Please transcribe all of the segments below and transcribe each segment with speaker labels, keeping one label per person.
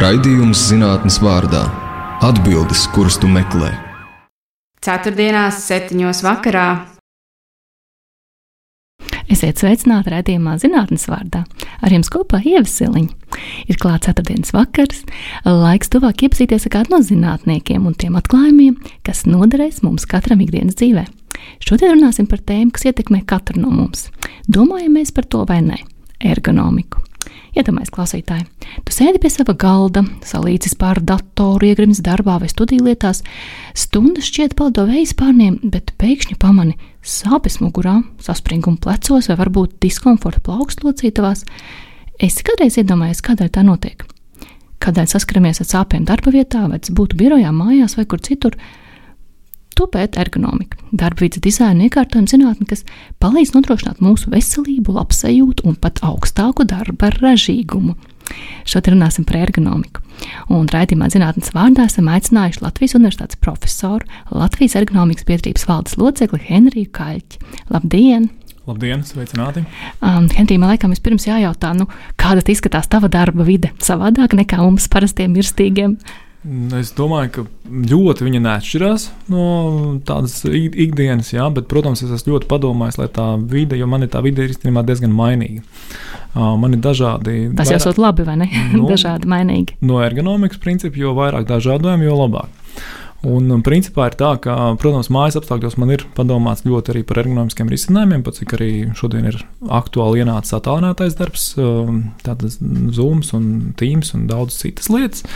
Speaker 1: Raidījums zinātnes vārdā - atbildes, kuras tu meklē.
Speaker 2: Ceturtdienās, septiņos vakarā.
Speaker 3: Esiet sveicināti raidījumā zinātnes vārdā. Ar jums kopā ievesiliņa. Ir klāts ceturtdienas vakars, laiks tuvāk iepazīties ar kādu no zinātniekiem un tiem atklājumiem, kas noderēs mums katram ikdienas dzīvē. Šodien runāsim par tēmu, kas ietekmē katru no mums. Domājam mēs par to vai nē - ergonomiku. Iedomājieties, klausītāji, tu sēdi pie sava galda, salīdzis pār datoru, iegrimis darbā vai studiju lietās, stundas šķiet palido vējas pārniem, bet pēkšņi pamani sāpes mugurā, saspringumu plecos vai varbūt diskomforta plaukslocītavās. Esi kādreiz iedomājies, kādēļ tā notiek? Kādēļ saskaramies ar sāpēm darba vietā, vai tas būtu birojā, mājās vai kur citur? To pēta ergonomika, darba vidas dizaina iekārtojuma zinātne, kas palīdz nodrošināt mūsu veselību, labsajūtu un pat augstāku darba ražīgumu. Šodien runāsim par ergonomiku. Un raidījumā zinātnes vārdā esam aicinājuši Latvijas Universitātes profesoru, Latvijas ergonomikas biedrības valdes locekli Henriju Kaļķi. Labdien!
Speaker 4: Labdien, sveicināti!
Speaker 3: Um, Henrij, man liekas, vispirms jājautā, nu, kāda izskatās tava darba vide? Savādāk nekā mums parastiem mirstīgiem.
Speaker 4: Es domāju, ka ļoti viņa neatšķirās no tādas ikdienas, jā, bet, protams, es esmu ļoti padomājis, lai tā vide, jo man ir tā vide ir īstenībā diezgan mainīga. Man ir dažādi.
Speaker 3: Tas jau ir labi, vai ne?
Speaker 4: Nu,
Speaker 3: dažādi mainīgi.
Speaker 4: No ergonomikas principa, jo vairāk dažādojumu, jo labāk. Un, un principā ir tā, ka, protams, mājas apstākļos man ir padomāts ļoti arī par ergonomiskiem risinājumiem, pat cik arī šodien ir aktuāli ienācis attālinātais darbs, tādas Zooms un Teams un daudz citas lietas.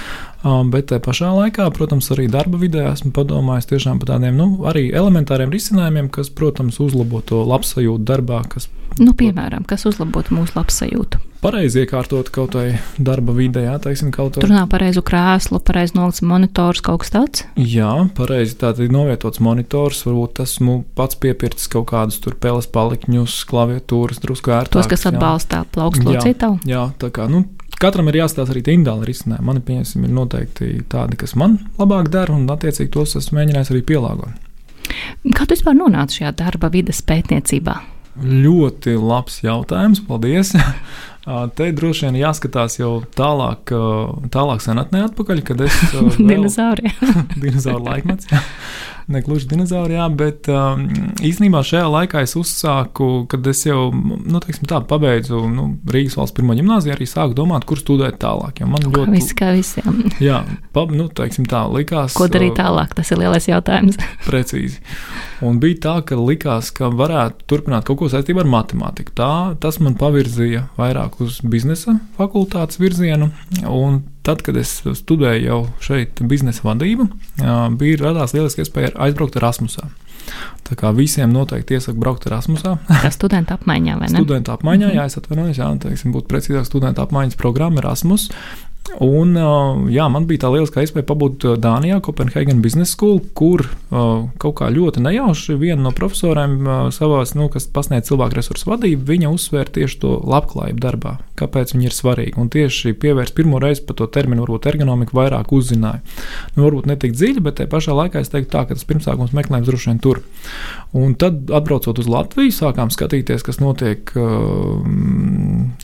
Speaker 4: Bet te pašā laikā, protams, arī darba vidē esmu padomājis tiešām par tādiem nu, arī elementāriem risinājumiem, kas, protams, uzlabo to labsajūtu darbā. Kas,
Speaker 3: nu, piemēram, kas uzlabotu mūsu labsajūtu?
Speaker 4: Pareizi iekārtot kaut vai darba vidē, jā, teiksim, kaut
Speaker 3: vai. Tur nav pareizu krēslu, pareizi nolikts monitors, kaut kas tāds?
Speaker 4: Jā, pareizi tātad novietots monitors, varbūt tas nu, pats piepircis kaut kādus tur peles palikņus, klaviatūras, drusku ērtāk.
Speaker 3: Tos, kas atbalstā plaukstu citālu?
Speaker 4: Jā, tā kā, nu, katram ir jāstāsta arī individuāli risinājumi. Man pieņemsim, ir noteikti tādi, kas man labāk dara, un attiecīgi tos esmu mēģinājis arī pielāgot.
Speaker 3: Kā tu vispār nonāci šajā darba vidas pētniecībā?
Speaker 4: Ļoti labs jautājums, paldies. Te droši vien jāskatās jau tālāk, tālāk senatnē atpakaļ, kad es.
Speaker 3: Dinozauri.
Speaker 4: Dinozauru laikmets ne gluži dinozauri, jā, bet um, īstenībā šajā laikā es uzsāku, kad es jau nu, teiksim, tā, pabeidzu nu, Rīgas valsts pirmo gimnāziju, arī sāku domāt, kur studēt tālāk.
Speaker 3: Man ļoti Viss kā visiem.
Speaker 4: jā, pa, nu, teiksim, tā likās.
Speaker 3: Ko darīt uh, tālāk? Tas ir lielais jautājums.
Speaker 4: precīzi. Un bija tā, ka likās, ka varētu turpināt kaut ko saistībā ar matemātiku. Tā, tas man pavirzīja vairāk uz biznesa fakultātes virzienu. Un tad, kad es studēju jau šeit biznesa vadību, bija radās lieliski iespēja aizbraukt Erasmusā. Tā kā visiem noteikti iesaku braukt Erasmusā.
Speaker 3: Tā studenta apmaiņā, vai ne?
Speaker 4: Studenta apmaiņā, mm -hmm. jā, es atvainojos, jā, teiksim, būtu precīzāk studenta apmaiņas programma Erasmus. Un, jā, man bija tā lieliska iespēja pabūt Dānijā, Copenhagen Business School, kur kaut kā ļoti nejauši viena no profesoriem savā, nu, kas pasniedz cilvēku resursu vadību, viņa uzsvēra tieši to labklājību darbā, kāpēc viņi ir svarīgi. Un tieši pievērst pirmo reizi par to terminu, varbūt ergonomiku vairāk uzzināja. Nu, varbūt ne tik dziļi, bet te pašā laikā es teiktu tā, ka tas pirmsākums meklējums droši vien tur. Un tad, atbraucot uz Latviju, sākām skatīties, kas notiek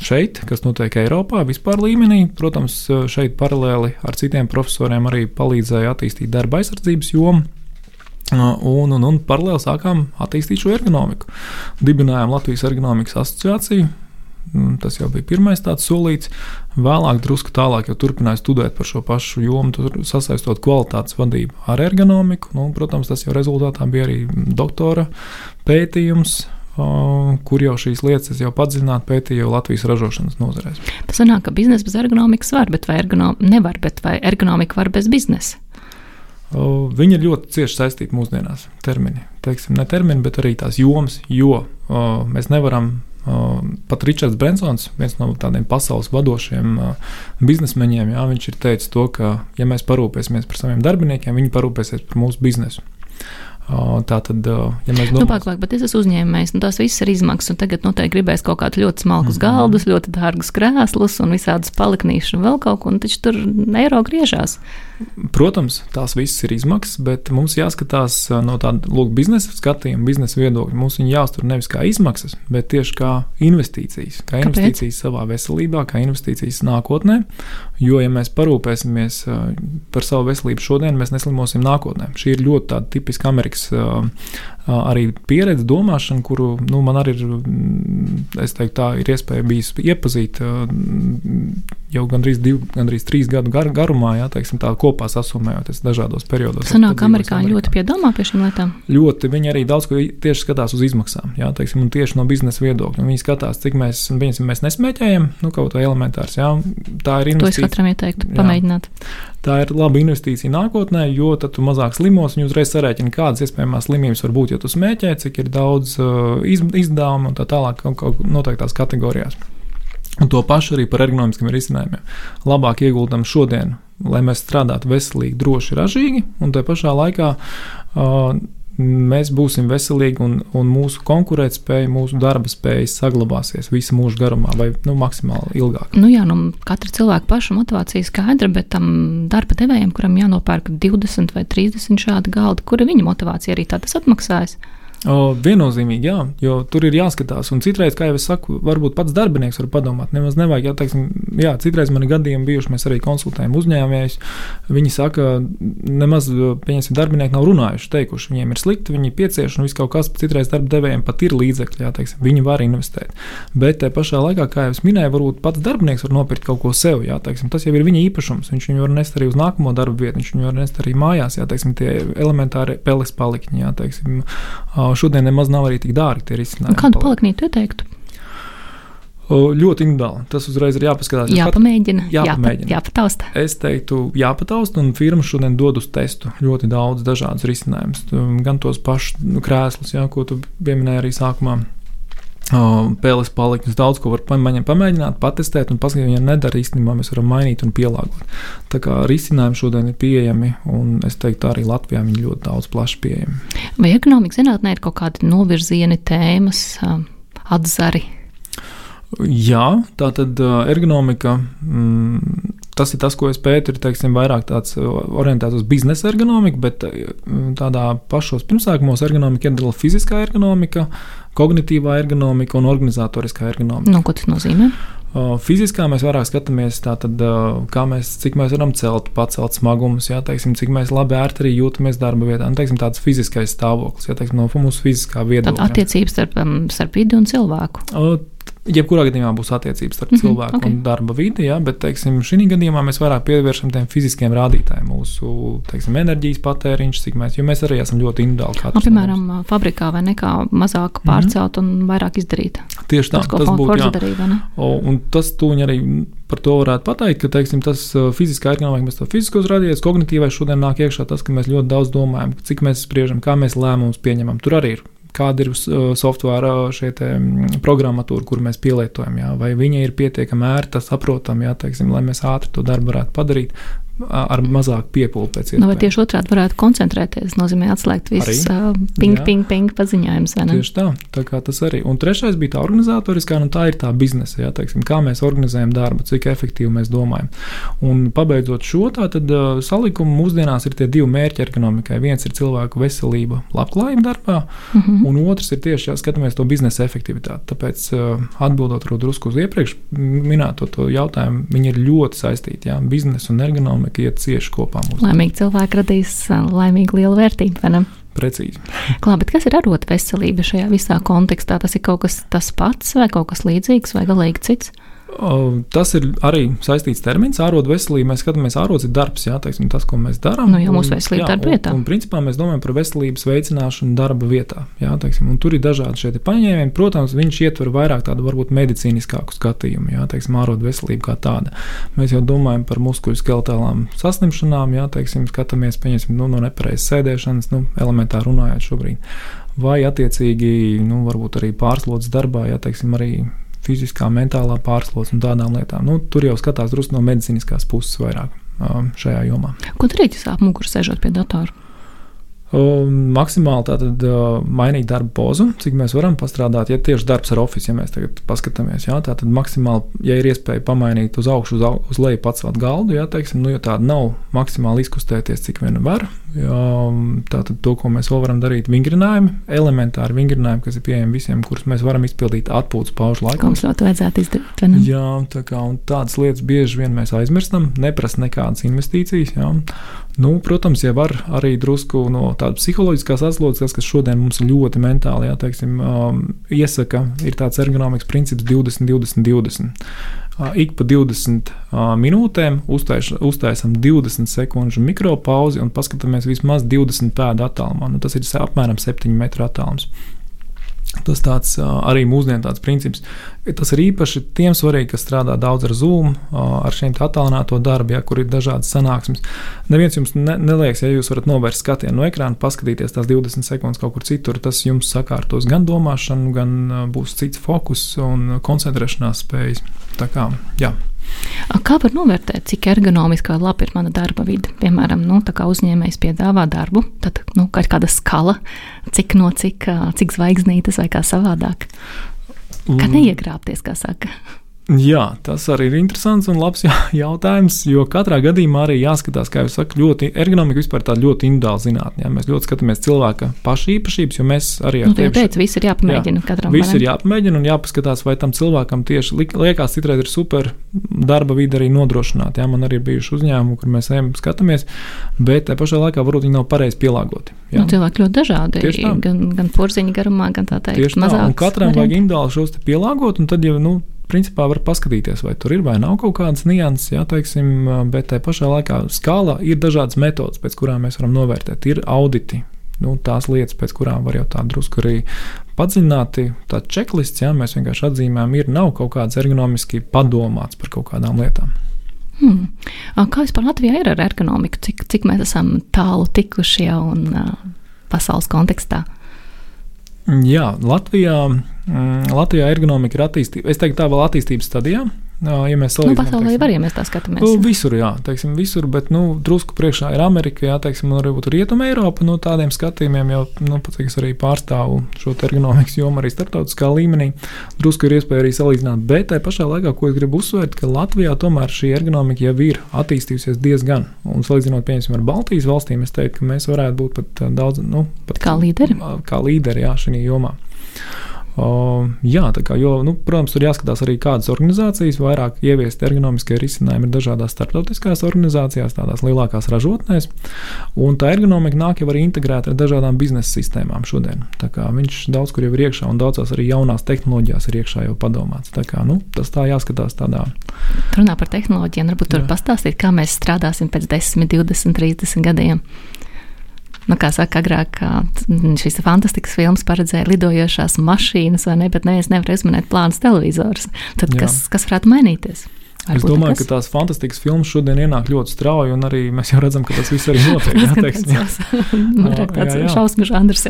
Speaker 4: šeit, kas notiek Eiropā, vispār līmenī. Protams, šeit paralēli ar citiem profesoriem arī palīdzēja attīstīt darba aizsardzības jomu. Un, un, un paralēli sākām attīstīt šo ergonomiku. Dibinājām Latvijas ergonomikas asociāciju. Tas jau bija pirmais tāds solīts. Vēlāk, drusku tālāk, jau turpināju studēt par šo pašu jomu, sasaistot kvalitātes vadību ar ergonomiku. Nu, protams, tas jau rezultātā bija arī doktora pētījums kur jau šīs lietas jau padziļināti pētīja Latvijas ražošanas nozarēs.
Speaker 3: Tas sanāk, ka biznesa bez ergonomikas var, bet vai ergonom nevar, bet vai ergonomika var bez biznesa?
Speaker 4: Viņi ir ļoti cieši saistīti mūsdienās. Termini, teiksim, ne termini, bet arī tās jomas, jo o, mēs nevaram. O, pat Ričards Brensons, viens no tādiem pasaules vadošiem o, biznesmeņiem, jā, viņš ir teicis to, ka, ja mēs parūpēsimies par saviem darbiniekiem, viņi parūpēsies par mūsu biznesu. Tā tad, ja mēs
Speaker 3: domājam, nu, paklāk, bet es esmu uzņēmējs, nu, tās visas ir izmaksas, un tagad noteikti gribēs kaut kādus ļoti smalkus mm -hmm. galdus, ļoti dārgus krēslus un visādas paliknīšas un vēl kaut ko, un taču tur eiro griežās.
Speaker 4: Protams, tās visas ir izmaksas, bet mums jāskatās no tāda lūk, biznesa skatījuma, biznesa viedokļa. Mums viņi jāuztur nevis kā izmaksas, bet tieši kā investīcijas. Kā investīcijas Kāpēc? savā veselībā, kā investīcijas nākotnē. Jo, ja mēs parūpēsimies par savu veselību šodien, mēs neslimosim nākotnē. Šī ir ļoti tipiska Amerikas Amerikas arī pieredze, domāšana, kuru nu, man arī ir, mm, teiktu, tā, ir iespēja bijis iepazīt jau gandrīz, divu, gandrīz trīs gadu gar, garumā, jā, teiksim, tā kopā sasumējoties dažādos periodos.
Speaker 3: Sanāk, amerikāņi ļoti piedomā pie šīm lietām?
Speaker 4: Ļoti, viņi arī daudz ko tieši skatās uz izmaksām, jā, teiksim, un tieši no biznesa viedokļa. Viņi skatās, cik mēs, viņas, mēs nesmēķējam, nu, kaut vai elementārs, jā, tā ir investīcija.
Speaker 3: To es katram ieteiktu pamēģināt. Jā.
Speaker 4: Tā ir laba investīcija nākotnē, jo tad tu mazāk slimos un uzreiz sarēķini, kādas iespējamās slimības var būt, ja tu smēķē, cik ir daudz uh, izdevumu un tā tālāk kaut, kaut noteiktās kategorijās. Un to pašu arī par ergonomiskiem risinājumiem. Labāk ieguldam šodien, lai mēs strādātu veselīgi, droši, ražīgi, un tajā pašā laikā uh, mēs būsim veselīgi un, un mūsu konkurētspēja, mūsu darba spēja saglabāsies visu mūžu garumā vai nu, maksimāli ilgāk.
Speaker 3: Nu jā, nu, katra cilvēka paša motivācija skaidra, bet tam darba devējiem, kuram jānopērk 20 vai 30 šādi galdi, kura viņa motivācija arī tā tas atmaksājas.
Speaker 4: O, viennozīmīgi, jā, jo tur ir jāskatās. Un citreiz, kā jau es saku, varbūt pats darbinieks var padomāt. Nemaz nevajag, jā, teiksim, jā citreiz man ir gadījumi bijuši, mēs arī konsultējam uzņēmējus. Viņi saka, nemaz, pieņemsim, darbinieki nav runājuši, teikuši, viņiem ir slikti, viņi piecieš un viss kaut kas, citreiz darba devējiem pat ir līdzekļi, jā, teiksim, viņi var investēt. Bet tajā pašā laikā, kā jau es minēju, varbūt pats darbinieks var nopirkt kaut ko sev, jā, teiksim, tas jau ir viņa īpašums. Viņš viņu var nest arī uz nākamo darbu vietu, viņš viņu var nest arī mājās, jā, teiksim, tie elementāri peles palikņi, jā, teiksim, šodien nemaz nav arī tik dārgi tie risinājumi.
Speaker 3: Kādu paliknītu ieteiktu?
Speaker 4: Ļoti individuāli. Tas uzreiz ir jāpaskatās.
Speaker 3: Jāpamēģina. Jāpamēģina. Jāpatausta.
Speaker 4: Es teiktu, jāpatausta, un firma šodien dod uz testu ļoti daudz dažādus risinājumus. Gan tos pašus nu, krēslus, jā, ko tu pieminēji arī sākumā Pēles paliknes daudz ko var pamēģināt, patestēt, un paskatīt, ja nedara īstenībā, mēs varam mainīt un pielāgot. Tā kā risinājumi šodien ir pieejami, un es teiktu, arī Latvijā viņi ļoti daudz plaši pieejami.
Speaker 3: Vai ekonomikas zinātnē ir kaut kādi novirzieni, tēmas, atzari?
Speaker 4: Jā, tā tad ergonomika. Mm, tas ir tas, ko es pētu, ir teiksim, vairāk tāds orientēts uz biznesa ergonomiku, bet tādā pašos pirmsākumos ergonomika iedala fiziskā ergonomika, kognitīvā ergonomika un organizatoriskā ergonomika.
Speaker 3: Nu, ko tas nozīmē?
Speaker 4: Fiziskā mēs vairāk skatāmies, tātad, kā mēs, cik mēs varam celt, pacelt smagumus, jā, teiksim, cik mēs labi ērti arī jūtamies darba vietā. Nu, teiksim, tāds fiziskais stāvoklis, jā, teiksim, no mūsu fiziskā viedokļa.
Speaker 3: Tad attiecības starp, starp vidi un cilvēku.
Speaker 4: O, Jebkurā gadījumā būs attiecības starp -hmm, cilvēku okay. un darba vidi, ja, bet teiksim, šī gadījumā mēs vairāk pievēršam tiem fiziskiem rādītājiem, mūsu teiksim, enerģijas patēriņš, cik mēs, jo mēs arī esam ļoti individuāli.
Speaker 3: Nu, piemēram, mums. fabrikā vai nekā mazāk mhm. pārcelt mm -hmm. un vairāk izdarīt.
Speaker 4: Tieši tā, tas,
Speaker 3: tas būtu darīja.
Speaker 4: Un tas tūņi arī par to varētu pateikt, ka teiksim, tas fiziskā ergonomika, mēs to fiziskos radījus, kognitīvais šodien nāk iekšā tas, ka mēs ļoti daudz domājam, cik mēs spriežam, kā mēs lēmumus pieņemam. Tur arī ir kāda ir uh, software šie mm, programmatūra, kur mēs pielietojam, jā, vai viņa ir pietiekami ērta, saprotama, lai mēs ātri to darbu varētu padarīt, ar mazāk piepūli pēc iespējas.
Speaker 3: Nu, vai tieši otrādi varētu koncentrēties, nozīmē atslēgt visus uh, ping, ping, ping paziņojumus.
Speaker 4: Tieši tā, tā kā tas arī. Un trešais bija tā organizatoriskā, nu tā ir tā biznesa, jā, teiksim, kā mēs organizējam darbu, cik efektīvi mēs domājam. Un pabeidzot šo tā, tad uh, salikumu mūsdienās ir tie divi mērķi ekonomikai. Viens ir cilvēku veselība, labklājība darbā, mm -hmm. un otrs ir tieši, ja skatāmies to biznesa efektivitāti. Tāpēc uh, atbildot drusku uz iepriekš minēto jautājumu, viņi ir ļoti saistīti, jā, biznesa un ergonomika ekonomika iet cieši kopā.
Speaker 3: Laimīgi cilvēki radīs laimīgu lielu vērtību, vai ne?
Speaker 4: Precīzi.
Speaker 3: Klā, kas ir arot veselība šajā visā kontekstā? Tas ir kaut kas tas pats, vai kaut kas līdzīgs, vai galīgi cits?
Speaker 4: Tas ir arī saistīts termins. Ārodu veselība. Mēs skatāmies, ārods ir darbs, jā, teiksim, tas, ko mēs darām.
Speaker 3: Nu, jau mūsu veselība ir darba vietā.
Speaker 4: Un, un, principā mēs domājam par veselības veicināšanu darba vietā. Jā, teiksim, tur ir dažādi šie paņēmieni. Protams, viņš ietver vairāk tādu varbūt medicīniskāku skatījumu, jā, teiksim, ārodu veselību kā tāda. Mēs jau domājam par muskuļu skeletālām saslimšanām, jā, teiksim, skatāmies, pieņemsim, nu, no nepareizas sēdēšanas, nu, elementāri runājot šobrīd. Vai attiecīgi, nu, varbūt arī pārslodzes darbā, jā, teiksim, arī fiziskā, mentālā pārslodzes un tādām lietām. Nu, tur jau skatās drusku no medicīniskās puses vairāk um, šajā jomā.
Speaker 3: Ko darīt, ja sāp muguras sēžot pie datora?
Speaker 4: Maksimāli tātad mainīt darba pozu, cik mēs varam pastrādāt. Ja tieši darbs ar oficiālu, ja mēs tagad paskatāmies, jā, tad maksimāli, ja ir iespēja pamainīt uz augšu, uz, au, uz leju pacelt galdu, jā, teiksim, nu, ja tāda nav, maksimāli izkustēties, cik vien var. Jā, tātad to, ko mēs vēl varam darīt, vingrinājumi, elementāri vingrinājumi, kas ir pieejami visiem, kurus mēs varam izpildīt atpūtas paužu laikā.
Speaker 3: Mums ļoti vajadzētu izdarīt?
Speaker 4: Jā, tā kā tādas lietas bieži vien mēs aizmirstam, neprasa nekādas investīcijas. Jā. Nu, protams, ja var arī drusku no tādas psiholoģiskās atslodzes, kas šodien mums ļoti mentāli jā, teiksim, um, iesaka, ir tāds ergonomikas princips 20, 20, 20. Ik pa 20 uh, minūtēm uztais, uztaisam 20 sekundžu mikropauzi un paskatāmies vismaz 20 pēdu attālumā. Nu, tas ir apmēram 7 metru attālums. Tas tāds arī mūsdienu tāds princips. Tas ir īpaši tiem svarīgi, kas strādā daudz ar Zoom, ar šiem attālināto darbu, ja, kur ir dažādas sanāksmes. Neviens jums ne, neliekas, ja jūs varat novērst skatienu no ekrāna, paskatīties tās 20 sekundes kaut kur citur. Tas jums sakārtos gan domāšanu, gan būs cits fokus un koncentrēšanās spējas. Tā kā, jā.
Speaker 3: Kā var novērtēt, cik ergonomiski vai labi ir mana darba vide? Piemēram, nu, uzņēmējs piedāvā darbu, tad nu, ir kāda skala, cik no cik, cik zvaigznītes vai kā savādāk. Kā mm. neiegrābties, kā saka.
Speaker 4: Jā, tas arī ir interesants un labs jautājums, jo katrā gadījumā arī jāskatās, kā jau saku, ļoti ergonomika vispār tāda ļoti individuāla zinātnē. Ja? Mēs ļoti skatāmies cilvēka paša īpašības, jo mēs arī
Speaker 3: ar nu, tevi teicu, viss ir jāpamēģina
Speaker 4: jā,
Speaker 3: katram.
Speaker 4: Viss ir jāpamēģina un jāpaskatās, vai tam cilvēkam tieši liekas, citreiz ir super darba vide arī nodrošināta. Ja? Man arī ir bijuši uzņēmumi, kur mēs ejam skatāmies, bet tajā pašā laikā varbūt viņi nav pareizi pielāgoti.
Speaker 3: Ja? Nu, cilvēki ļoti dažādi, gan, gan porziņa garumā, gan tā teikt,
Speaker 4: Tieši mazāk. Tā. Un katram varianti. vajag individuāli šos pielāgot, un tad jau, nu, principā var paskatīties, vai tur ir vai nav kaut kādas nianses, jā, teiksim, bet tajā pašā laikā skala ir dažādas metodas, pēc kurām mēs varam novērtēt. Ir auditi, nu, tās lietas, pēc kurām var jau tā drusku arī padziļināti. Tāds checklists, jā, mēs vienkārši atzīmējam, ir nav kaut kāds ergonomiski padomāts par kaut kādām lietām.
Speaker 3: Hmm. Kā vispār Latvijā ir ar ergonomiku? Cik, cik mēs esam tālu tikuši jau un uh, pasaules kontekstā?
Speaker 4: Jā, Latvijā, mm, Latvijā ergonomika ir attīstība. Es teiktu, tā vēl attīstības stadijā. Ja mēs
Speaker 3: salīdzinām, nu, pasaulē teiksim, var, ja mēs tā skatāmies. Nu,
Speaker 4: visur, jā, teiksim, visur, bet nu, drusku priekšā ir Amerika, jā, teiksim, un arī Rietuma Eiropa. No nu, tādiem skatījumiem jau, nu, pats, es arī pārstāvu šo ergonomikas jomu arī starptautiskā līmenī. Drusku ir iespēja arī salīdzināt, bet tajā pašā laikā, ko es gribu uzsvērt, ka Latvijā tomēr šī ergonomika jau ir attīstījusies diezgan. Un salīdzinot, piemēram, ar Baltijas valstīm, es teiktu, ka mēs varētu būt pat daudz, nu, pat
Speaker 3: kā līderi.
Speaker 4: Kā līderi, jā, šajā jomā. O, jā, kā, jo, nu, protams, tur jāskatās arī kādas organizācijas vairāk ieviest ergonomiskie risinājumi ir dažādās starptautiskās organizācijās, tādās lielākās ražotnēs. Un tā ergonomika nāk jau arī integrēta ar dažādām biznesa sistēmām šodien. Tā kā viņš daudz kur jau ir iekšā un daudzās arī jaunās tehnoloģijās ir iekšā jau padomāts. Tā kā, nu, tas tā jāskatās tādā.
Speaker 3: Runā par tehnoloģijām, varbūt tur pastāstīt, kā mēs strādāsim pēc 10, 20, 30 gadiem nu, kā saka, agrāk šīs fantastiskas filmas paredzēja lidojošās mašīnas, vai ne, bet neviens nevar izmanīt plānus televizors. Tad Jā. kas, kas varētu mainīties?
Speaker 4: Es domāju, kas? ka tās fantastiskas filmas šodien ienāk ļoti strauji, un arī mēs jau redzam, ka tas viss arī notiek. jā, jā.
Speaker 3: Vairāk tāds šausmu žanrs.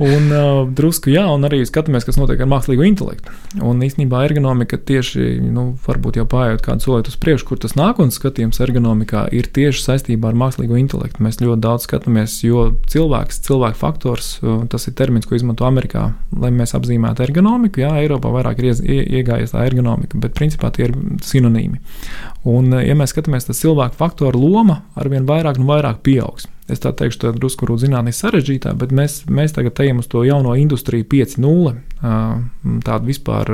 Speaker 4: Un uh, drusku, jā, un arī skatāmies, kas notiek ar mākslīgo intelektu. Un īstenībā ergonomika tieši, nu, varbūt jau pājot kādu solītu uz priekšu, kur tas nākotnes skatījums ergonomikā ir tieši saistībā ar mākslīgo intelektu. Mēs ļoti daudz skatāmies, jo cilvēks, cilvēka faktors, uh, tas ir termins, ko izmanto Amerikā, lai mēs apzīmētu ergonomiku. Jā, Eiropā vairāk ir iegājies tā ergonomika, bet principā tie ir sinonīmi. Un, uh, ja mēs skatāmies, tad cilvēka faktora loma arvien vairāk un vairāk pieaugs es tā teikšu, tā drusku zinātnē sarežģītā, bet mēs, mēs tagad ejam uz to jauno industriju 5.0, tādu vispār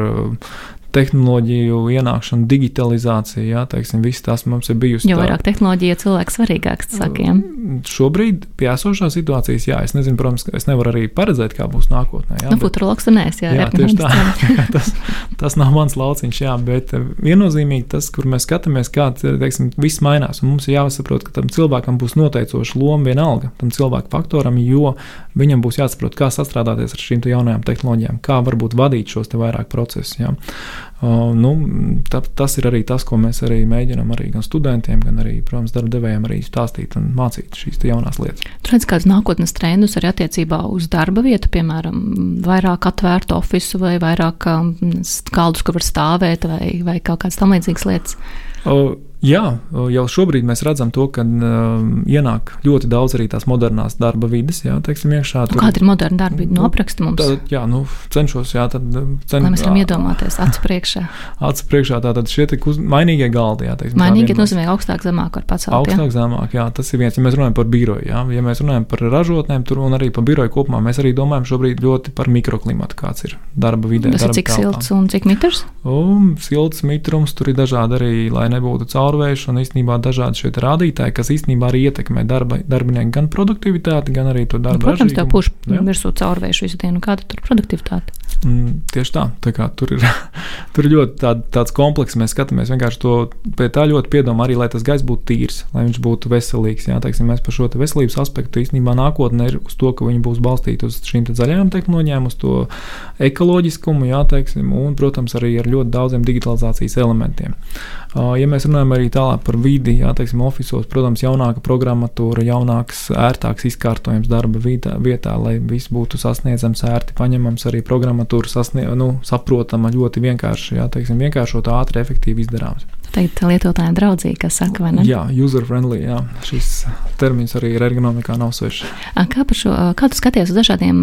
Speaker 4: tehnoloģiju ienākšana, digitalizācija, jā, teiksim, viss tas mums ir bijusi.
Speaker 3: Jo tā. vairāk tehnoloģija cilvēks svarīgāks, sakiem.
Speaker 4: Šobrīd pie esošās situācijas, jā, es nezinu, protams, es nevaru arī paredzēt, kā būs nākotnē. Jā,
Speaker 3: nu, futurologs tu neesi, jā, jā tieši tā.
Speaker 4: tas, tas nav mans lauciņš, jā, bet viennozīmīgi tas, kur mēs skatāmies, kā, teiksim, viss mainās, un mums ir jāsaprot, ka tam cilvēkam būs noteicoša loma vienalga, tam cilvēku faktoram, jo viņam būs jāsaprot, kā sastrādāties ar šīm jaunajām tehnoloģijām, kā varbūt vadīt šos te vairāk procesus. Jā. Uh, nu, ta, tas ir arī tas, ko mēs arī mēģinām arī gan studentiem, gan arī, protams, darba devējiem arī stāstīt un mācīt šīs jaunās lietas.
Speaker 3: Tur redz kādus nākotnes trendus arī attiecībā uz darba vietu, piemēram, vairāk atvērtu ofisu vai vairāk kaldus, kur var stāvēt vai, vai kaut kādas tam līdzīgas lietas.
Speaker 4: O, jā, jau šobrīd mēs redzam to, ka uh, ienāk ļoti daudz arī tās modernās darba vides. Jā, teiksim, iekšā,
Speaker 3: tur, Kāda ir moderna darba vide? Nu, apraksta mums.
Speaker 4: Tā, jā, nu, cenšos, jā, tad
Speaker 3: cen, Lai mēs varam iedomāties acu priekšā.
Speaker 4: acu priekšā, tātad šie tik uz, mainīgie galdi, jā, teiksim.
Speaker 3: Mainīgi nozīmē augstāk, zemāk var pacelt.
Speaker 4: Augstāk, jā? zemāk, jā, tas ir viens, ja mēs runājam par biroju, jā, ja mēs runājam par ražotnēm, tur un arī par biroju kopumā, mēs arī domājam šobrīd ļoti par mikroklimatu, kāds ir darba vidē.
Speaker 3: Tas
Speaker 4: darba
Speaker 3: ir cik telpām. silts un cik mitrs?
Speaker 4: Un silts mitrums, tur ir dažādi arī, lai nebūtu caurvējš un īstenībā dažādi šie rādītāji, kas īstenībā arī ietekmē darba, darbinieku gan produktivitāti, gan arī to darbu.
Speaker 3: Nu, protams, tev puš virsū caurvējš visu dienu, kāda tur produktivitāte.
Speaker 4: Mm, tieši tā, tā kā, tur ir, tur ir ļoti tād, tāds komplekss. Mēs skatāmies vienkārši to pie tā ļoti piedomā arī, lai tas gaiss būtu tīrs, lai viņš būtu veselīgs. Jā, teiksim, mēs par šo veselības aspektu īstenībā nākotnē ir uz to, ka viņi būs balstīti uz šīm zaļajām tehnoloģijām, uz to ekoloģiskumu, jā, teiksim, un, protams, arī ar ļoti daudziem digitalizācijas elementiem. Ja mēs runājam arī tālāk par vidi, jā, teiksim, oficiālos, protams, jaunāka programmatūra, jaunāks, ērtāks izkārtojums darba vietā, vietā lai viss būtu sasniedzams, ērti paņemams, arī programmatūra sasnie, nu, saprotama, ļoti vienkārši, jā, teiksim, vienkāršot, ātri, efektīvi izdarāms
Speaker 3: teikt, lietotājiem draudzīga, kas saka, vai ne?
Speaker 4: Jā, user-friendly, jā, šis termins arī ir ergonomikā nav svešs.
Speaker 3: Kā par šo, kā tu skaties uz dažādiem,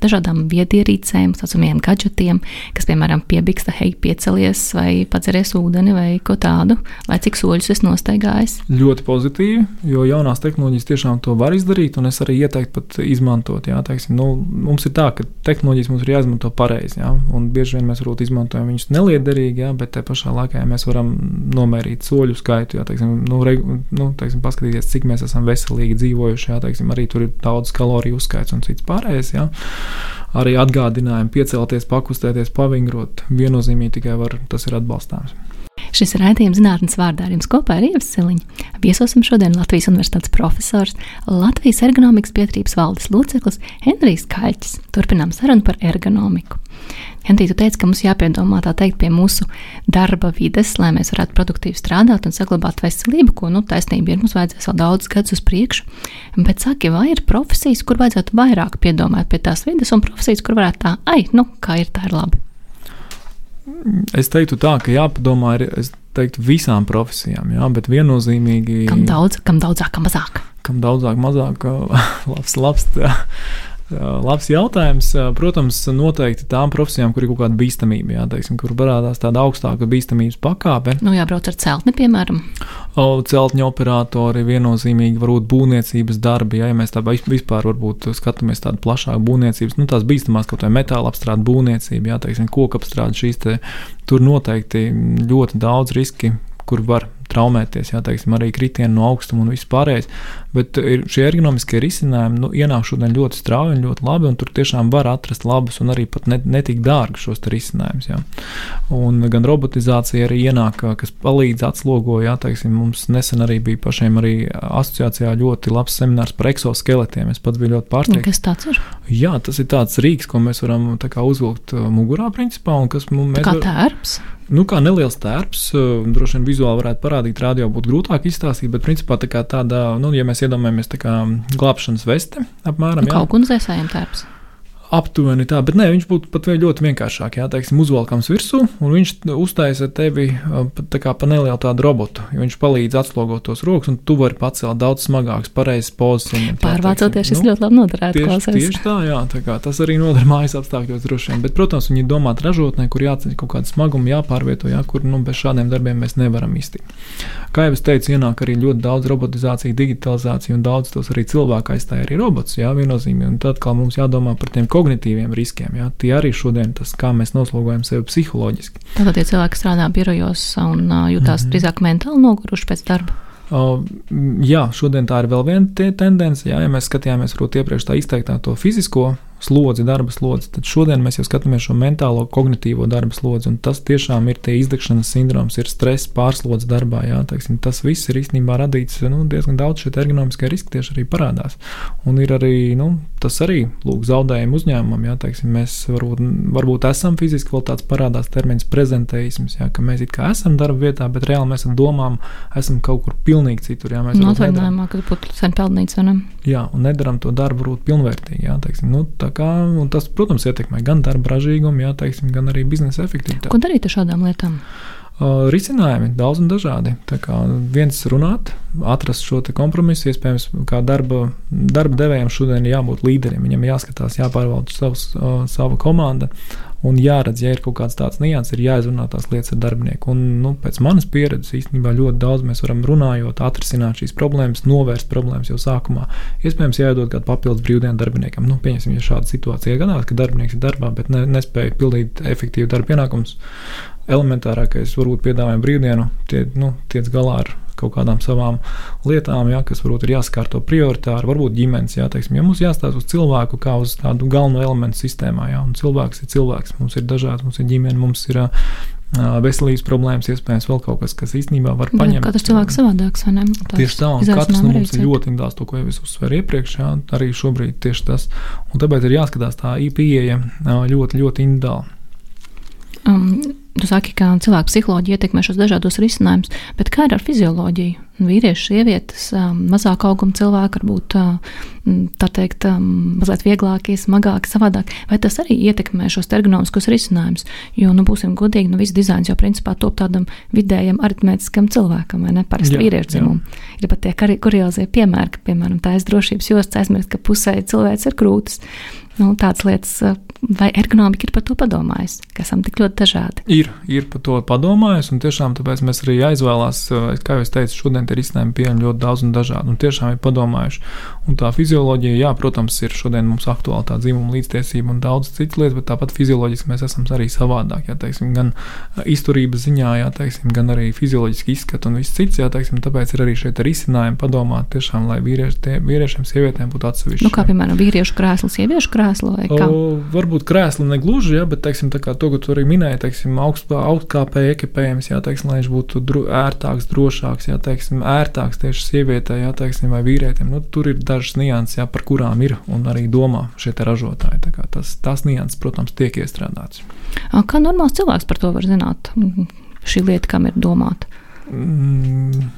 Speaker 3: dažādām viedierīcēm, saucamiem gadžetiem, kas, piemēram, piebiksta, hei, piecelies vai padzeries ūdeni vai ko tādu, lai cik soļus es nostaigājis?
Speaker 4: Ļoti pozitīvi, jo jaunās tehnoloģijas tiešām to var izdarīt, un es arī ieteiktu pat izmantot, jā, teiksim, nu, mums ir tā, ka tehnoloģijas mums ir jāizmanto pareizi, jā, un bieži vien mēs varbūt izmantojam viņus neliederīgi, jā, bet te pašā laikā ja mēs varam nomērīt soļu skaitu, jā, teiksim, nu, re, nu, teiksim, paskatīties, cik mēs esam veselīgi dzīvojuši. Jā, teiksim, arī tur ir daudz kaloriju uzskaits un cits pārējais. Jā. Arī atgādinājumi piecelties, pakustēties, pavingrot. Viennozīmīgi tikai var, tas ir atbalstāms.
Speaker 3: Šis raidījums zinātnes vārdā ar jums kopā ir Ievas Siliņa. Viesosim šodien Latvijas Universitātes profesors, Latvijas ergonomikas pietrības valdes loceklis Henrijs Kaļķis. Turpinām sarunu par ergonomiku. Henrija, tu teici, ka mums jāpiedomā tā teikt pie mūsu darba vides, lai mēs varētu produktīvi strādāt un saglabāt veselību, ko, nu, taisnība ir, mums vajadzēs vēl daudz gadus uz priekšu. Bet saki, vai ir profesijas, kur vajadzētu vairāk piedomāt pie tās vides, un profesijas, kur varētu tā, ai, nu, kā ir, tā ir labi?
Speaker 4: Es teiktu tā, ka jāpadomā es teiktu, visām profesijām, jā, bet viennozīmīgi.
Speaker 3: Kam daudz, kam daudzāk, kam mazāk?
Speaker 4: Kam daudzāk, mazāk, labs, labs. Tā Labs jautājums. Protams, noteikti tām profesijām, kur ir kaut kāda bīstamība, jā, teiksim, kur parādās tāda augstāka bīstamības pakāpe.
Speaker 3: Nu, jābrauc ar celtni, piemēram.
Speaker 4: Celtņu operatori viennozīmīgi varbūt būvniecības darbi, jā, ja mēs tā vispār skatāmies tādu plašāku būvniecības, nu, tās bīstamās kaut vai metāla apstrāde būvniecība, jā, teiksim, koku apstrāde šīs te, tur noteikti ļoti daudz riski, kur var traumēties, jā, teiksim, arī kritieni no augstuma un viss pārējais. Bet ir šie ergonomiskie risinājumi nu, ienāk šodien ļoti strauji un ļoti labi, un tur tiešām var atrast labus un arī pat ne, netik dārgus šos risinājumus. Un gan robotizācija arī ienāk, kas palīdz atslogo, jā, teiksim, mums nesen arī bija pašiem arī asociācijā ļoti labs seminārs par eksoskeletiem. Es pats biju ļoti pārsteigts.
Speaker 3: Kas tāds ir?
Speaker 4: Jā, tas ir tāds rīks, ko mēs varam kā, uzvilkt uh, mugurā, principā, un kas mums
Speaker 3: ir. Kā tērps?
Speaker 4: Nu, kā neliels tērps, uh, droši vien vizuāli varētu parādīt, radio būtu grūtāk izstāstīt, bet principā tā kā tāda, nu, ja mēs iedomājamies tā kā glābšanas veste apmēram.
Speaker 3: Nu, kaut kuns dzēsājiem tērps.
Speaker 4: Aptuveni tā, bet nē, viņš būtu pat ļoti vienkāršāk. Jā, teiksim, uzvalkams virsū, un viņš uztaisa tevi kā pa nelielu tādu robotu. Viņš palīdz atslogot tos rokas, un tu vari pacelt daudz smagākas, pareizas pozas.
Speaker 3: Pārvācoties, šis nu, ļoti labi noderētu.
Speaker 4: Tieši, tieši tā, jā, tā kā, tas arī noder mājas apstākļos droši vien. Bet, protams, viņi domāt ražotnē, kur jāceļ kaut kāda smaguma, jāpārvieto, jā, kur nu, bez šādiem darbiem mēs nevaram iztikt. Kā jau es teicu, ienāk arī ļoti daudz robotizācija, digitalizācija, un daudz tos arī cilvēku aizstāja arī robots. Jā, viennozīmīgi. Un tad, kā mums jādomā par tiem kognitīviem riskiem. Jā. Tie arī šodien tas, kā mēs noslogojam sevi psiholoģiski.
Speaker 3: Tātad tie cilvēki strādā birojos un jutās mm -hmm. drīzāk mentāli noguruši pēc darba.
Speaker 4: Uh, jā, šodien tā ir vēl viena tendence. Jā, ja mēs skatījāmies iepriekš tā izteiktā to fizisko slodzi, darba slodzi, tad šodien mēs jau skatāmies šo mentālo, kognitīvo darba slodzi. Tas tiešām ir tie izdegšanas sindroms, ir stress, pārslodzi darbā. Jā, teiksim, tas viss ir īstenībā radīts nu, diezgan daudz šie ergonomiskie riski tieši arī parādās. Un ir arī nu, tas arī lūk, zaudējumi uzņēmumam. Jā, teiksim, mēs varbūt, varbūt esam fiziski vēl tāds parādās termins prezentēisms, jā, ka mēs it kā esam darba vietā, bet reāli mēs ar domām esam kaut kur pilnīgi citur. Jā, mēs
Speaker 3: no, atvaļinājumā, kad būtu sen peldnīca.
Speaker 4: Jā, un nedaram to darbu varbūt pilnvērtīgi. Jā, teiksim, nu, Kā, tas, protams, ietekmē gan darba ražīgumu, jā, teiksim, gan arī biznesa efektivitāti.
Speaker 3: Ko darīt ar šādām lietām?
Speaker 4: Uh, risinājumi daudz un dažādi. Viens runāt, atrast šo kompromisu, iespējams, kā darba, darba devējiem šodien ir jābūt līderiem. Viņam jāskatās, jāpārvalda savs, sava komanda un jāredz, ja ir kaut kāds tāds nianses, ir jāizrunā tās lietas ar darbinieku. Un, nu, pēc manas pieredzes īstenībā ļoti daudz mēs varam runājot, atrisināt šīs problēmas, novērst problēmas jau sākumā. Iespējams, jādod kādu papildus brīvdienu darbiniekam. Nu, pieņemsim, ja šāda situācija gadās, ka darbinieks ir darbā, bet ne, nespēja pildīt efektīvu darba pienākumus elementārākais, varbūt piedāvājam brīvdienu, tie, nu, tiec galā ar kaut kādām savām lietām, ja, kas varbūt ir jāskārto prioritāri, varbūt ģimenes. Ja, teiksim, ja mums jāstāsta uz cilvēku kā uz tādu galveno elementu sistēmā, ja, un cilvēks ir cilvēks, mums ir dažādi, mums ir ģimene, mums ir veselības problēmas, iespējams, vēl kaut kas, kas īstenībā var paņemt.
Speaker 3: Katrs cilvēks savādāks, vai ne? Tās
Speaker 4: tieši tā, un katrs no mums ir ļoti indās, to, ko jau es uzsveru iepriekš, jā, arī šobrīd tieši tas. Un tāpēc ir jāskatās tā pieeja ļoti, ļoti individuāli.
Speaker 3: Um, Tu saki, ka cilvēku psiholoģija ietekmē šos dažādos risinājumus, bet kā ir ar fizioloģiju? Vīrieši, sievietes, um, mazāk auguma cilvēki, varbūt uh, tā teikt, um, mazliet vieglākie, smagāki, savādāk. Vai tas arī ietekmē šos ergonomiskos risinājumus? Jo, nu, būsim godīgi, nu, viss dizains jau principā top tādam vidējam aritmētiskam cilvēkam, vai ne? Parasti vīriešu dzimumu. Ir pat tie kuriozie piemēri, ka, piemēram, tā aizdrošības jostas aizmirst, ka pusē cilvēks ir krūtis. Nu, tādas lietas uh, vai ergonomika ir par to padomājusi, ka esam tik ļoti dažādi?
Speaker 4: Ir, ir par to padomājusi, un tiešām tāpēc mēs arī aizvēlās, eh, kā jau es teicu, šodien ir izcinājumi pieejami ļoti daudz un dažādi, un tiešām ir padomājuši. Un tā fizioloģija, jā, protams, ir šodien mums aktuāla tā dzimuma līdztiesība un daudz citas lietas, bet tāpat fizioloģiski mēs esam arī savādāk, jā, teiksim, gan izturības ziņā, jā, teiksim, gan arī fizioloģiski izskatu un viss cits, jā, teiksim, tāpēc ir arī šeit risinājumi padomāt tiešām, lai vīrieši, tie, vīriešiem, sievietēm būtu atsevišķi.
Speaker 3: Nu, kā piemēram, vīriešu krēsls, sieviešu krēsls vai kā? O,
Speaker 4: varbūt krēsli negluži, ja, bet teiksim, to, ko tu arī minēji, teiksim, augst, augstkāpēji ekipējums, jā, teiksim, lai viņš būtu dro, ērtāks, drošāks, jā, teiksim, ērtāks tieši sievietē, jā, teiksim, vai vīrietim. Nu, tur ir dažas nianses, jā, par kurām ir un arī domā šie ražotāji. Tas, tās nianses, protams, tiek iestrādātas.
Speaker 3: Kā normāls cilvēks par to var zināt? Šī lieta, kam ir domāta? Mm.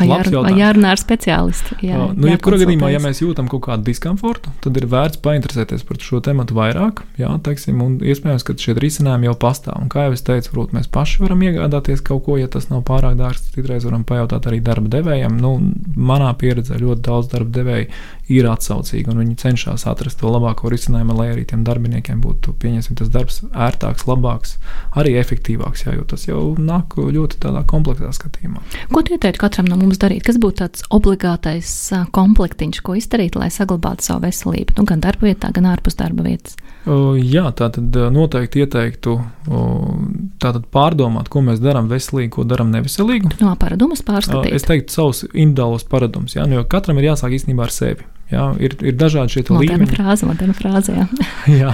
Speaker 3: Vai, jār, vai jārunā ar speciālistu? Jā,
Speaker 4: uh, nu, jebkurā gadījumā, ja mēs jūtam kaut kādu diskomfortu, tad ir vērts painteresēties par šo tematu vairāk. Jā, teiksim, un iespējams, ka šie risinājumi jau pastāv. Un, kā jau es teicu, varbūt mēs paši varam iegādāties kaut ko, ja tas nav pārāk dārgs. Citreiz varam pajautāt arī darba devējiem. Nu, manā pieredzē ļoti daudz darba devēju ir atsaucīgi, un viņi cenšas atrast to labāko risinājumu, lai arī tiem darbiniekiem būtu tas darbs ērtāks, labāks, arī efektīvāks. Jā, jo tas jau nāk ļoti tādā kompleksā skatījumā.
Speaker 3: Ko tu ieteiktu katram no mums darīt? Kas būtu tāds obligātais komplektiņš, ko izdarīt, lai saglabātu savu veselību, nu, gan darba vietā, gan ārpus darba vietas?
Speaker 4: Uh, jā, tā tad noteikti ieteiktu uh, pārdomāt, ko mēs darām veselīgi, ko darām neveselīgi.
Speaker 3: No paradumus pārskatīt.
Speaker 4: Uh, es teiktu, savus individuālos paradumus, jā, nu, jo katram ir jāsāk īstenībā ar sevi. Jā, ir, ir dažādi šie
Speaker 3: līmeņi. Frāze, frāze, jā.
Speaker 4: jā,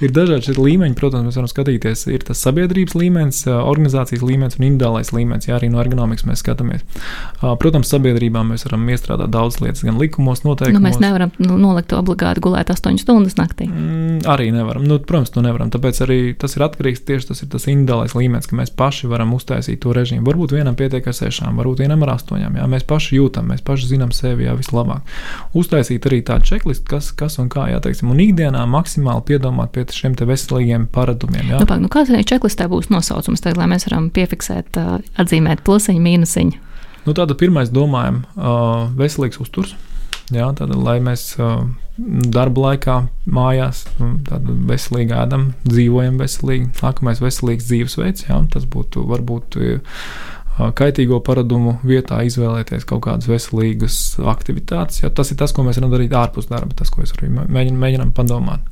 Speaker 4: ir dažādi šie līmeņi. Protams, mēs varam skatīties, ir tas sabiedrības līmenis, organizācijas līmenis un individuālais līmenis. Jā, arī no ergonomikas mēs skatāmies. Protams, sabiedrībā mēs varam iestrādāt daudz lietas, gan likumos, noteikumos.
Speaker 3: Nu, mēs nevaram nu, nolikt obligāti gulēt 8 stundas naktī.
Speaker 4: Mm, arī nevaram. Nu, protams, to nevaram. Tāpēc arī tas ir atkarīgs tieši tas, tas individuālais līmenis, ka mēs paši varam uztaisīt to režīmu. Varbūt vienam pietiek ar sešām, varbūt vienam ar astoņām. Jā, mēs paši jūtam, mēs paši zinām sevi jā, vislabāk. Uztaisīt uztaisīt arī tādu čeklistu, kas, kas un kā, jā, teiksim, un ikdienā maksimāli piedomāt pie šiem veselīgiem paradumiem. Jā.
Speaker 3: Nu, pag, nu, kāds arī čeklistē būs nosaukums, tad, lai mēs varam piefiksēt, atzīmēt plusiņu, mīnusiņu?
Speaker 4: Nu, tāda pirmais domājam, uh, veselīgs uzturs. Jā, tad, lai mēs uh, darba laikā mājās veselīgi ēdam, dzīvojam veselīgi, nākamais veselīgs dzīvesveids, jā, tas būtu varbūt. Uh, kaitīgo paradumu vietā izvēlēties kaut kādas veselīgas aktivitātes. Ja tas ir tas, ko mēs varam darīt ārpus darba, tas, ko es arī mēģinu, mēģinām padomāt.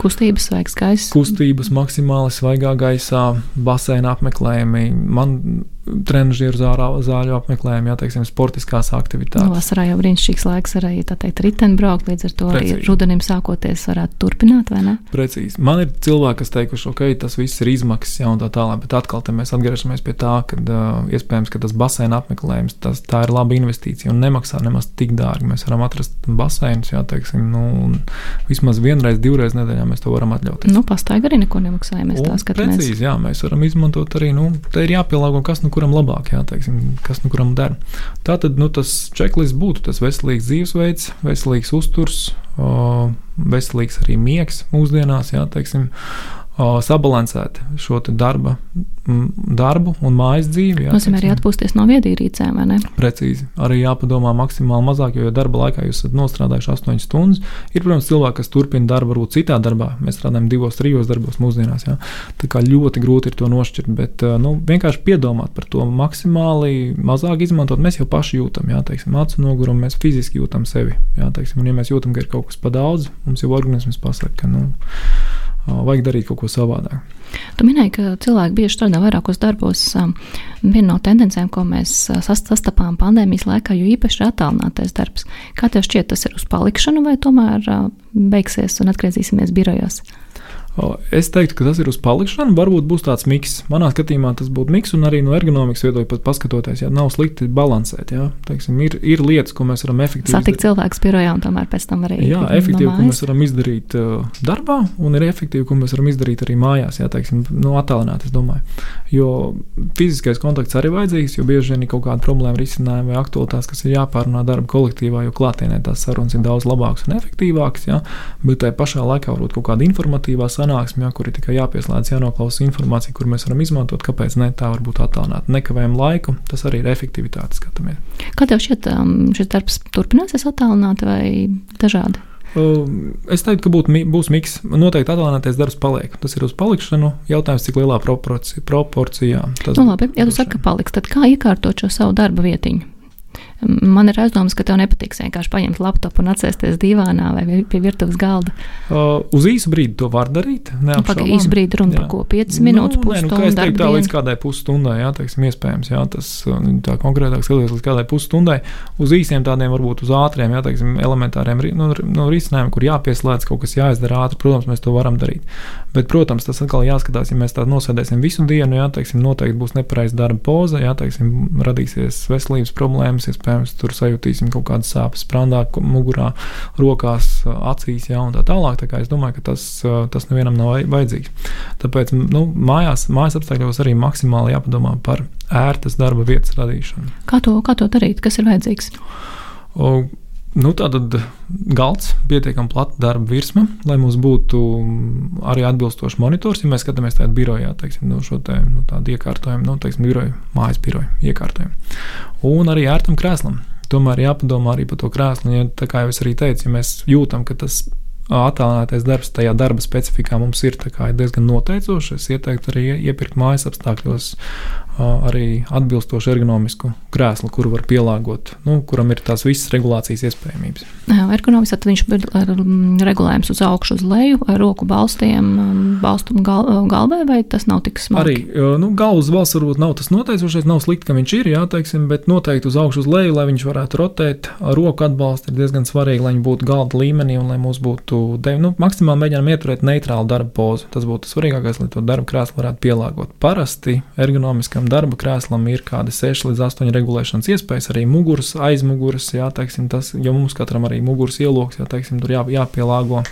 Speaker 3: Kustības, svaigs gaiss.
Speaker 4: Kustības maksimāli svaigā gaisā, baseina apmeklējumi. Man trenižieru zāļu apmeklējumi, jā, teiksim, sportiskās aktivitātes.
Speaker 3: Nu, vasarā jau brīnišķīgs laiks arī, tā teikt, riteni braukt, līdz ar to Precīzi. arī rudenim sākoties varētu turpināt, vai ne?
Speaker 4: Precīzi. Man ir cilvēki, kas teikuši, ok, tas viss ir izmaksas, jā, un tā tālāk, bet atkal mēs atgriežamies pie tā, ka uh, iespējams, ka tas baseina apmeklējums, tas, tā ir laba investīcija un nemaksā nemaz tik dārgi. Mēs varam atrast baseinus, jā, teiksim, nu, vismaz vienreiz, divreiz nedēļā mēs to varam atļauties.
Speaker 3: Nu, pastaigā arī neko nemaksā, ja mēs un tā skatāmies.
Speaker 4: Precīzi, jā, mēs varam izmantot arī, nu, te ir jāpielāgo, kas nu kuram labāk, jā, teiksim, kas nu kuram der. Tā tad nu, tas čeklists būtu tas veselīgs dzīvesveids, veselīgs uzturs, veselīgs arī miegs mūsdienās, jā, teiksim, sabalansēt šo darba, darbu un mājas dzīvi. Jā,
Speaker 3: Nozīmē arī atpūsties no viedierīcēm, vai ne?
Speaker 4: Precīzi. Arī jāpadomā maksimāli mazāk, jo ja darba laikā jūs esat nostrādājuši 8 stundas. Ir, protams, cilvēki, kas turpina darbu varbūt citā darbā. Mēs strādājam divos, trijos darbos mūsdienās. Jā. Tā kā ļoti grūti ir to nošķirt, bet nu, vienkārši piedomāt par to maksimāli mazāk izmantot. Mēs jau paši jūtam, jā, teiksim, acu nogurumu, mēs fiziski jūtam sevi. Jā, teiksim, un, ja mēs jūtam, ka ir kaut kas pa daudz, mums jau organisms pasaka, ka nu, vajag darīt kaut ko savādāk.
Speaker 3: Tu minēji, ka cilvēki bieži strādā vairākos darbos. Viena no tendencēm, ko mēs sastapām pandēmijas laikā, jo īpaši ir attālinātais darbs. Kā tev šķiet, tas ir uz palikšanu vai tomēr beigsies un atgriezīsimies birojos?
Speaker 4: Es teiktu, ka tas ir uz palikšanu. Varbūt būs tāds miks. Manā skatījumā tas būtu miks, un arī no ergonomikas viedokļa pat paskatoties, ja nav slikti balansēt. Ja? Teiksim, ir, ir lietas, ko mēs varam efektīvi
Speaker 3: satikt cilvēku birojā, un tomēr pēc tam arī.
Speaker 4: Jā, efektīvi, no ko mēs varam izdarīt uh, darbā, un ir efektīvi, ko mēs varam izdarīt arī mājās, ja teiksim, no nu, attālināt, es domāju. Jo fiziskais kontakts arī vajadzīgs, jo bieži vien ir kaut kāda problēma risinājuma vai aktualitātes, kas ir jāpārunā darba kolektīvā, jo klātienē tās sarunas ir daudz labākas un efektīvākas, ja? bet tajā pašā laikā varbūt kaut kāda informatīvā sanāksme, ja, kur ir tikai jāpieslēdz, jānoklausa informācija, kur mēs varam izmantot. Kāpēc ne tā var būt attālināta? Nekavējam laiku, tas arī ir efektivitāte. Skatāmies.
Speaker 3: Kā tev šķiet, um, šis darbs turpināsies attālināti vai dažādi?
Speaker 4: Es teiktu, ka būt, būs miks. Noteikti attālinātais darbs paliek. Tas ir uz palikšanu. Jautājums, cik lielā proporcijā. proporcijā
Speaker 3: nu, labi, ja tu saki, ka paliks, tad kā iekārtot šo savu darba vietiņu? Man ir aizdomas, ka tev nepatiks vienkārši paņemt laptopu un atsēsties divānā vai pie virtuves galda.
Speaker 4: Uh, uz īsu brīdi to var darīt.
Speaker 3: Nu, Pagaidām, īsu brīdi runa par ko 5 minūtes, nu, pusstundu.
Speaker 4: Nu, es teiktu, tā līdz kādai pusstundai, jā, teiksim, iespējams, jā, tas tā konkrētāk skatoties līdz kādai pusstundai. Uz īsiem tādiem, varbūt uz ātriem, jā, teiksim, elementāriem nu, nu, risinājumiem, kur jāpieslēdz kaut kas jāizdara ātri, protams, mēs to varam darīt. Bet, protams, tas atkal jāskatās, ja mēs tā nosēdēsim visu dienu, jā, teiksim, noteikti būs nepareiza darba poza, jā, teiksim, radīsies veselības problēmas, iespējams, tur sajutīsim kaut kādas sāpes sprādā, mugurā, rokās, acīs, jā, un tā tālāk. Tā es domāju, ka tas, tas nevienam nav vajadzīgs. Tāpēc nu, mājās, mājas apstākļos arī maksimāli jāpadomā par ērtas darba vietas radīšanu.
Speaker 3: Kā to, kā to darīt? Kas ir vajadzīgs?
Speaker 4: O, Nu, tā tad galds, pietiekami plata darba virsma, lai mums būtu arī atbilstošs monitors. Ja mēs skatāmies tādā birojā, teiksim, no šo te, nu, tādu iekārtojumu, nu, teiksim, biroju, mājas biroju iekārtojumu. Un arī ērtam krēslam. Tomēr jāpadomā arī par to krēslu. Ja, tā kā jau es arī teicu, ja mēs jūtam, ka tas attālinātais darbs tajā darba specifikā mums ir, ir diezgan noteicošs, es ieteiktu arī iepirkt mājas apstākļos arī atbilstošu ergonomisku krēslu, kuru var pielāgot, nu, kuram ir tās visas regulācijas iespējamības.
Speaker 3: Ergonomiski tad viņš ir regulējums uz augšu, uz leju, ar roku balstiem, balstu gal, galvai, vai tas nav tik smagi?
Speaker 4: Arī nu, galvas balsts varbūt nav tas noteicošais, nav slikti, ka viņš ir, jā, teiksim, bet noteikti uz augšu, uz leju, lai viņš varētu rotēt. Roku atbalsts ir diezgan svarīgi, lai viņi būtu galda līmenī un lai mums būtu, nu, maksimāli mēģinām ieturēt neitrālu darba pozu. Tas būtu svarīgākais, lai to darba krēslu varētu pielāgot. Parasti ergonomiskam katram darba krēslam ir kādi 6 līdz 8 regulēšanas iespējas, arī muguras, aizmugures, jā, teiksim, tas, jo mums katram arī muguras ieloks, jā, teiksim, tur jā, jāpielāgo.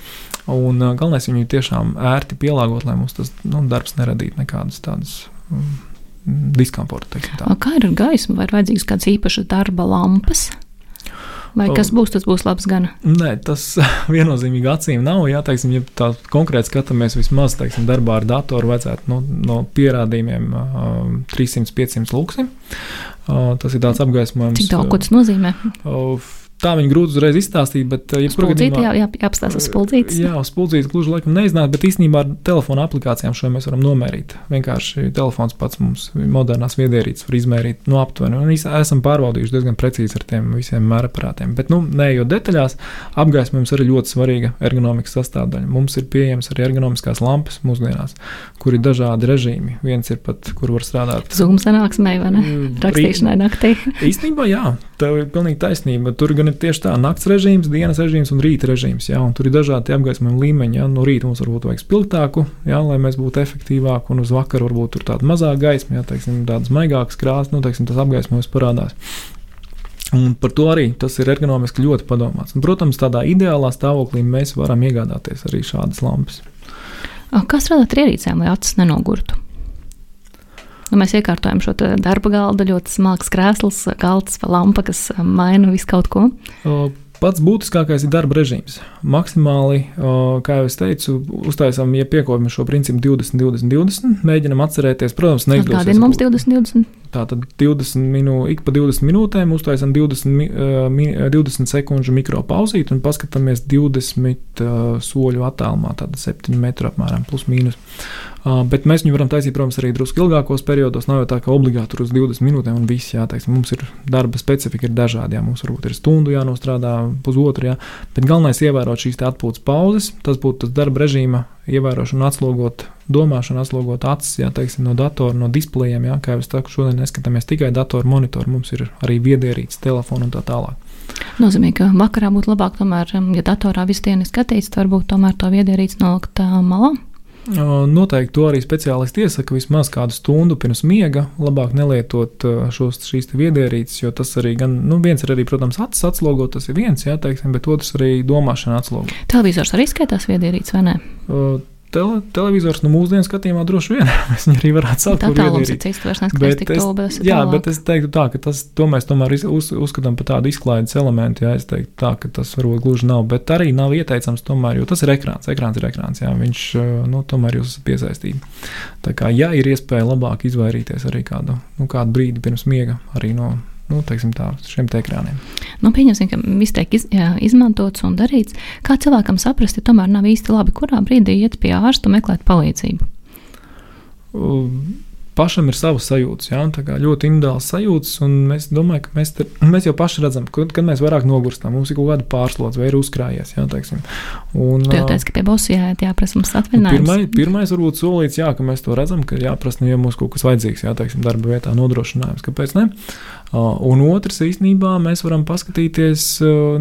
Speaker 4: Un uh, galvenais viņu tiešām ērti pielāgot, lai mums tas nu, darbs neradītu nekādas tādas. Um, diskomforta.
Speaker 3: Kā ir ar gaismu? Vai ir vajadzīgas kādas īpašas darba lampas? Vai kas būs, tas būs labs gan?
Speaker 4: Nē, tas viennozīmīgi acīm nav. Jā, teiksim, ja tā konkrēti skatāmies, vismaz teiksim, darbā ar datoru vajadzētu no, no pierādījumiem uh, 300-500 luksim. Tas ir tāds apgaismojums.
Speaker 3: Cik daudz, ko tas nozīmē?
Speaker 4: Uh, Tā viņa grūti uzreiz izstāstīt, bet, ja
Speaker 3: spuldzīt, jā, jā, jāapstāsta uz spuldzītes.
Speaker 4: Jā, uz spuldzītes gluži laikam neiznāk, bet īstenībā ar telefona aplikācijām šo mēs varam nomērīt. Vienkārši telefons pats mums modernās viedierīces var izmērīt no aptuveni. Un esam pārbaudījuši diezgan precīzi ar tiem visiem mēraparātiem. Bet, nu, neejot detaļās, apgaismojums arī ļoti svarīga ergonomikas sastāvdaļa. Mums ir pieejams arī ergonomiskās lampas mūsdienās, kur ir dažādi režīmi. Viens ir pat, kur var strādāt.
Speaker 3: Zūmu sanāksmē vai ne? Mm, Rakstīšanai naktī.
Speaker 4: īstenībā jā, tev ir pilnīgi taisnība. Tur gan ir tieši tā nakts režīms, dienas režīms un rīta režīms. Jā, un tur ir dažādi apgaismojuma līmeņi. Jā. No rīta mums varbūt vajag spilgtāku, jā, lai mēs būtu efektīvāki, un uz vakaru varbūt tur tāda mazāka gaisma, jā, teiksim, tādas maigākas krāsas, nu, teiksim, tas apgaismojums parādās. Un par to arī tas ir ergonomiski ļoti padomāts. Un, protams, tādā ideālā stāvoklī mēs varam iegādāties arī šādas lampas.
Speaker 3: Kā strādāt ar ierīcēm, lai acis nenogurtu? Nu, mēs iekārtojam šo darba galdu, ļoti smalks krēsls, galds lampa, kas maina visu kaut ko.
Speaker 4: Pats būtiskākais ir darba režīms. Maksimāli, kā jau es teicu, uztaisām, ja piekopjam šo principu 20, 20, 20, mēģinam atcerēties, protams,
Speaker 3: neizdosies. Kādiem mums 20, 20?
Speaker 4: Tātad 20 minū, ik pa 20 minūtēm uztaisām 20, 20 sekundžu mikropauzīti un paskatāmies 20 soļu attālumā, tātad 7 metru apmēram, plus mīnus. Bet mēs viņu varam taisīt, protams, arī drusku ilgākos periodos. Nav jau tā, ka obligāti tur uz 20 minūtēm un viss, jā, teiksim, mums ir darba specifika, ir dažādi. Jā, mums varbūt ir stundu jānostrādā, pusotru, jā, bet galvenais ir ievērot šīs atpūtas pauzes. Tas būtu tas darba režīma ievērošana, atslogot domāšanu, atslogot acis, jā, teiksim, no datora, no displejiem. Jā, kā jau es saku, šodien neskatāmies tikai datoru monitoru, mums ir arī viedierīces, telefonu un tā tālāk.
Speaker 3: Nozīmē, ka vakarā būtu labāk, tomēr, ja datorā visu dienu skatīts, varbūt tomēr to viedierīci nolikt malā.
Speaker 4: Noteikti to arī speciālisti iesaka vismaz kādu stundu pirms miega. Labāk nelietot šos, šīs viedierīces, jo tas arī gan, nu, viens ir arī, protams, acis atslogot, tas ir viens, jā, teiksim, bet otrs arī domāšana atslogot.
Speaker 3: Televizors arī skaitās viedierīces, vai ne?
Speaker 4: Uh, tele, televizors, nu, mūsdienu skatījumā droši vien mēs viņu arī varētu saukt
Speaker 3: par tādu lietu. Bet es,
Speaker 4: jā, tālāk. bet es teiktu tā, ka tas, to mēs tomēr uz, uzskatām par tādu izklaides elementu, jā, es teiktu tā, ka tas varbūt gluži nav, bet arī nav ieteicams tomēr, jo tas ir ekrāns, ekrāns ir ekrāns, jā, viņš, nu, tomēr jūs esat piesaistīti. Tā kā, ja ir iespēja labāk izvairīties arī kādu, nu, kādu brīdi pirms miega arī no nu, tā, šiem ekrāniem.
Speaker 3: Nu, pieņemsim, ka viss tiek iz, jā, izmantots un darīts. Kā cilvēkam saprast, ja tomēr nav īsti labi, kurā brīdī iet pie ārsta un meklēt palīdzību?
Speaker 4: Um, pašam ir savas sajūtas, jā, ļoti individuāls sajūtas. Mēs domājam, ka mēs, te, mēs jau paši redzam, ka, kad mēs vairāk nogurstam, mums ir kaut kāda pārslodze vai ir uzkrājies. Jā, teiksim.
Speaker 3: un, tu jau teici, ka pie bosu jāiet, jāprasa mums atvinājums.
Speaker 4: Pirmai, pirmais varbūt solīts, jā, ka mēs to redzam, ka jāprasa, nu, ja mums kaut kas vajadzīgs, jā, teiksim, darba vietā nodrošinājums. Kāpēc ne? Un otrs, īstenībā, mēs varam paskatīties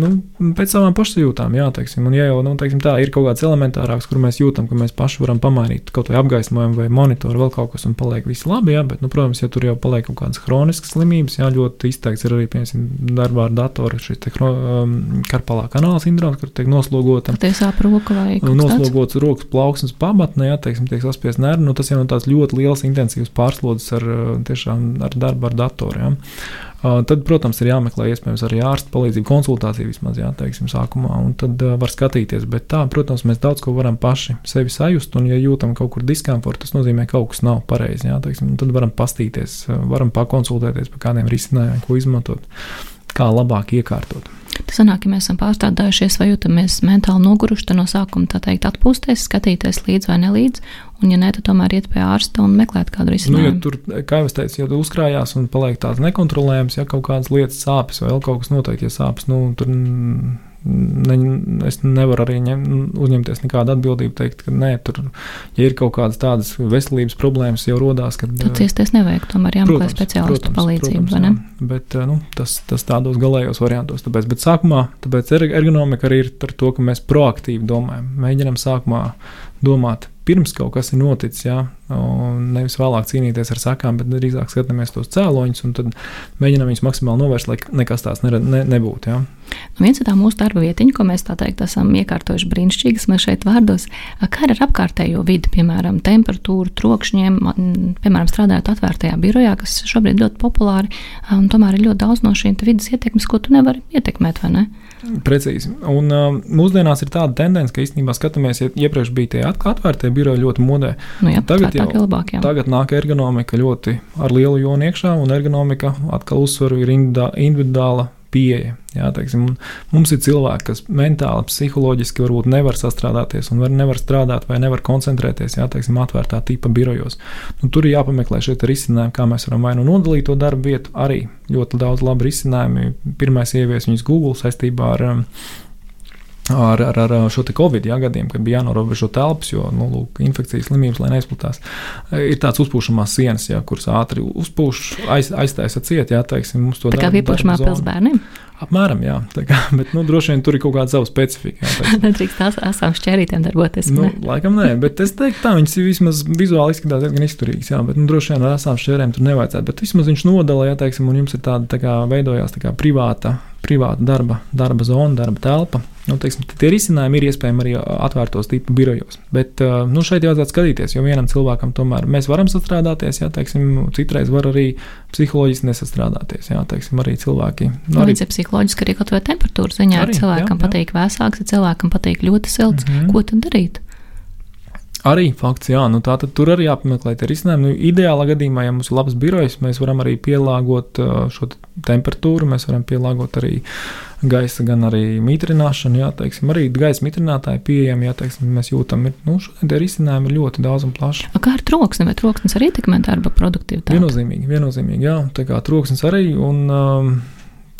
Speaker 4: nu, pēc savām pašsajūtām. Jā, teiksim, un, ja jau nu, teiksim, tā ir kaut kāds elementārāks, kur mēs jūtam, ka mēs paši varam pamainīt kaut vai apgaismojumu vai monitoru, vēl kaut kas, un paliek viss labi. Jā, bet, nu, protams, ja tur jau paliek kaut kādas chroniskas slimības, jā, ļoti izteikts ir arī, piemēram, darbā ar datoru šis um, karpalā kanāla sindroms, kur tiek noslogota.
Speaker 3: Tā sāp roka vai
Speaker 4: noslogots rokas plauksnes pamatne, jā, teiksim, tiek saspiest nervi. Nu, tas jau ir tāds ļoti liels intensīvs pārslodzes ar, tiešām, ar darbu ar datoru. Jā. Tad, protams, ir jāmeklē iespējams arī ārsta palīdzība, konsultācija vismaz, jā, teiksim, sākumā, un tad uh, var skatīties. Bet tā, protams, mēs daudz ko varam paši sevi sajust, un, ja jūtam kaut kur diskomfortu, tas nozīmē, ka kaut kas nav pareizi, jā, teiksim, tad varam pastīties, varam pakonsultēties par kādiem risinājumiem, ko izmantot, kā labāk iekārtot.
Speaker 3: Tas sanāk, ja mēs esam pārstrādājušies vai jūtamies mentāli noguruši, tad no sākuma tā teikt atpūsties, skatīties līdzi vai nelīdzi, un ja nē, tad tomēr iet pie ārsta un meklēt kādu risinājumu.
Speaker 4: Nu, ja tur, kā jau es teicu, ja tu uzkrājās un paliek tāds nekontrolējams, ja kaut kādas lietas sāpes vai vēl kaut kas noteikti, ja sāpes, nu, tur ne, es nevaru arī ņem, uzņemties nekādu atbildību, teikt, ka nē, tur, ja ir kaut kādas tādas veselības problēmas, jau rodās, ka.
Speaker 3: Tad ciesties nevajag, tomēr jāmeklē speciālistu palīdzību,
Speaker 4: protams? Bet nu, tas, tas tādos galējos variantos. Tāpēc, bet sākumā, tāpēc ergonomika arī ir ar to, ka mēs proaktīvi domājam. Mēģinam sākumā domāt pirms kaut kas ir noticis, jā, nevis vēlāk cīnīties ar sakām, bet drīzāk skatāmies tos cēloņus un mēģinām viņus maksimāli novērst, lai nekas tāds ne, ne, nebūtu. Jā.
Speaker 3: Nu, viens ir tā mūsu darba vietiņa, ko mēs tā teikt esam iekārtojuši brīnišķīgas, mēs šeit vārdos. Kā ar apkārtējo vidi, piemēram, temperatūru, trokšņiem, piemēram, strādājot atvērtajā birojā, kas šobrīd ļoti populāri, un tomēr ir ļoti daudz no šīm vidas ietekmes, ko tu nevari ietekmēt, vai ne?
Speaker 4: Precīzi. Un uh, mūsdienās ir tāda tendence, ka īstenībā skatāmies, ja iepriekš bija tie atvērtie biroji ļoti modē.
Speaker 3: Nu jā,
Speaker 4: tagad
Speaker 3: jau labāk, jā.
Speaker 4: tagad nāk ergonomika ļoti ar lielu jonu iekšā, un ergonomika atkal uzsveru ir individuāla pieeja. Jā, teiksim, mums ir cilvēki, kas mentāli, psiholoģiski varbūt nevar sastrādāties un var, nevar strādāt vai nevar koncentrēties jā, teiksim, atvērtā tipa birojos. Nu, tur ir jāpameklē šie risinājumi, kā mēs varam vai nu nodalīt to darbu vietu. Arī ļoti daudz labu risinājumu. Pirmais ievies viņus Google saistībā ar um, ar, ar, ar šo covid jā, gadiem, kad bija jānorobežo telpas, jo nu, lūk, infekcijas slimības, lai neizplatās. Ir tāds uzpūšamās sienas, jā, kuras ātri uzpūš, aiz, aiztaisa ciet, jā, teiksim, mums to
Speaker 3: dara. Tā kā piepūšamā pils bērniem?
Speaker 4: Apmēram, jā. Kā, bet, nu, droši vien tur ir kaut kāda sava specifika.
Speaker 3: Nedrīkst tās asām šķērītēm darboties.
Speaker 4: Nu, ne? Laikam nē, bet es teiktu, tā viņas vismaz vizuāli izskatās diezgan izturīgas. Jā, bet, nu, droši vien ar asām šķērēm tur nevajadzētu. Bet vismaz viņš nodala, ja teiksim, un jums ir tāda tā kā veidojās tā kā privāta, privāta darba, darba zona, darba telpa Nu, teiksim, tie risinājumi ir iespējami arī atvērtos tipu birojos. Bet nu, šeit vajadzētu skatīties, jo vienam cilvēkam tomēr mēs varam sastrādāties, jā, teiksim, citreiz var arī psiholoģiski nesastrādāties. Jā, teiksim, arī cilvēki.
Speaker 3: Nu, arī ir psiholoģiski arī kaut vai temperatūras ziņā. Arī, cilvēkam jā, jā. patīk vēsāks, ja cilvēkam patīk ļoti silts. Mm -hmm. Ko tad darīt?
Speaker 4: Arī fakts, jā, nu tā tad tur arī jāpameklē tie risinājumi. Nu, ideālā gadījumā, ja mums ir labs birojs, mēs varam arī pielāgot šo temperatūru, mēs varam pielāgot arī gaisa, gan arī mitrināšanu. Jā, teiksim, arī gaisa mitrinātāji pieejami, ja mēs jūtam, ir, nu, šodien tie risinājumi ir ļoti daudz un plaši.
Speaker 3: A kā ar troksni, vai troksnis arī ietekmē darba produktivitāti?
Speaker 4: Viennozīmīgi, viennozīmīgi, jā, tā kā troksnis arī. Un, um,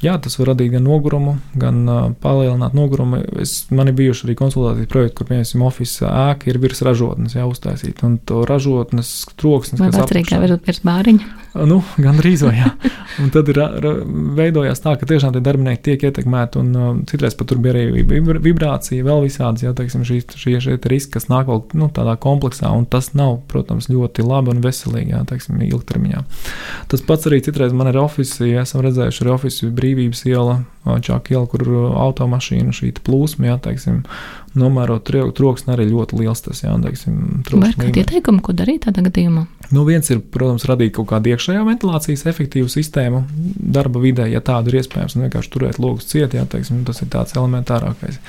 Speaker 4: Jā, tas var radīt gan nogurumu, gan uh, palielināt nogurumu. Es, man ir bijuši arī konsultācijas projekti, kur, piemēram, oficiālā ēka ir virs ražotnes, jau uztaisīta. Un to ražotnes troksnis,
Speaker 3: kas atkarīgs no virs bāriņa.
Speaker 4: Nu, gan drīz vai jā. Un tad ir veidojās tā, ka tiešām tie darbinieki tiek ietekmēti, un uh, citreiz pat tur bija arī vibrācija, vēl visādas, jā, teiksim, šī, šie, šie riski, kas nāk vēl nu, tādā kompleksā, un tas nav, protams, ļoti labi un veselīgi, jā, teiksim, ilgtermiņā. Tas pats arī citreiz man ir oficiāli, esam redzējuši arī oficiāli brīvības iela, čāka iela, kur automašīnu šī plūsma, jā, teiksim, nomērot troksni arī ļoti liels. Tas, jā, teiksim,
Speaker 3: Vai ir kādi ieteikumi, ko darīt tādā gadījumā?
Speaker 4: Nu, viens ir, protams, radīt kaut kādu iekšējā ventilācijas efektīvu sistēmu darba vidē, ja tādu ir iespējams, un vienkārši turēt logus ciet, jā, teiksim, tas ir tāds elementārākais.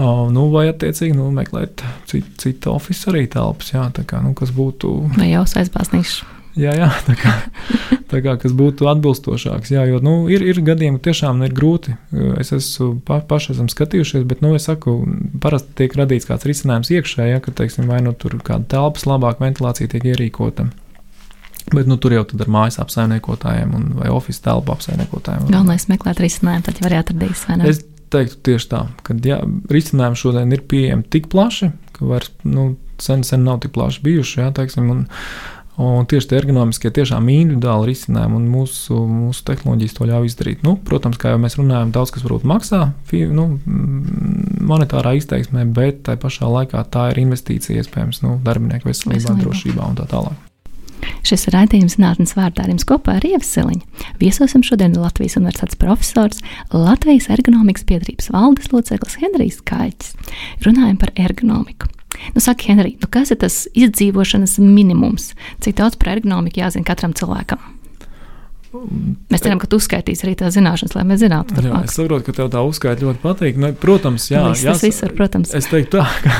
Speaker 4: Uh, nu, vai attiecīgi nu, meklēt citu, citu oficiālu arī telpas, jā, kā, nu, kas būtu.
Speaker 3: Vai jau aizbāznīšu?
Speaker 4: Jā, jā tā kā, tā kā kas būtu atbilstošāks. Jā, jo nu, ir, ir gadījumi, ka tiešām nu, ir grūti. Es esmu pa, paši esam skatījušies, bet, nu, es saku, parasti tiek radīts kāds risinājums iekšējā, ja, ka, teiksim, vai nu tur kāda telpas labāka ventilācija tiek ierīkota. Bet nu, tur jau ar mājas apsaimniekotājiem vai oficiālu telpu apsaimniekotājiem.
Speaker 3: Galvenais ir meklēt risinājumu, tad jau arī atradīs.
Speaker 4: Es teiktu tieši tā, ka jā, risinājumi šodien ir pieejami tik plaši, ka vairs nu, sen, sen nav tik plaši bijuši. Jā, teiksim, un, Un tieši tie ergonomiskie, tiešām individuāli risinājumi un mūsu, mūsu tehnoloģijas to ļauj izdarīt. Nu, protams, kā jau mēs runājam, daudz kas varbūt maksā nu, monetārā izteiksmē, bet tai pašā laikā tā ir investīcija iespējams nu, darbinieku veselībā, veselībā, drošībā un tā tālāk.
Speaker 3: Šis ir raidījums zinātnes vārdā ar jums kopā ar Ievasiliņu. Viesosim šodien Latvijas Universitātes profesors, Latvijas ergonomikas biedrības valdes loceklis Henrijs Kaiķis. Runājam par ergonomiku. Nu, saka, Henrij, nu kas ir tas izdzīvošanas minimums? Cik daudz par ergonomiku jāzina katram cilvēkam? Mēs ceram, ka tu uzskaitīsi arī tās zināšanas, lai mēs zinātu,
Speaker 4: kāda ir. Es saprotu, ka tev tā uzskaita ļoti patīk. Nu, protams, jā,
Speaker 3: Viss, jās, viss ir, protams.
Speaker 4: Es teiktu tā, ka,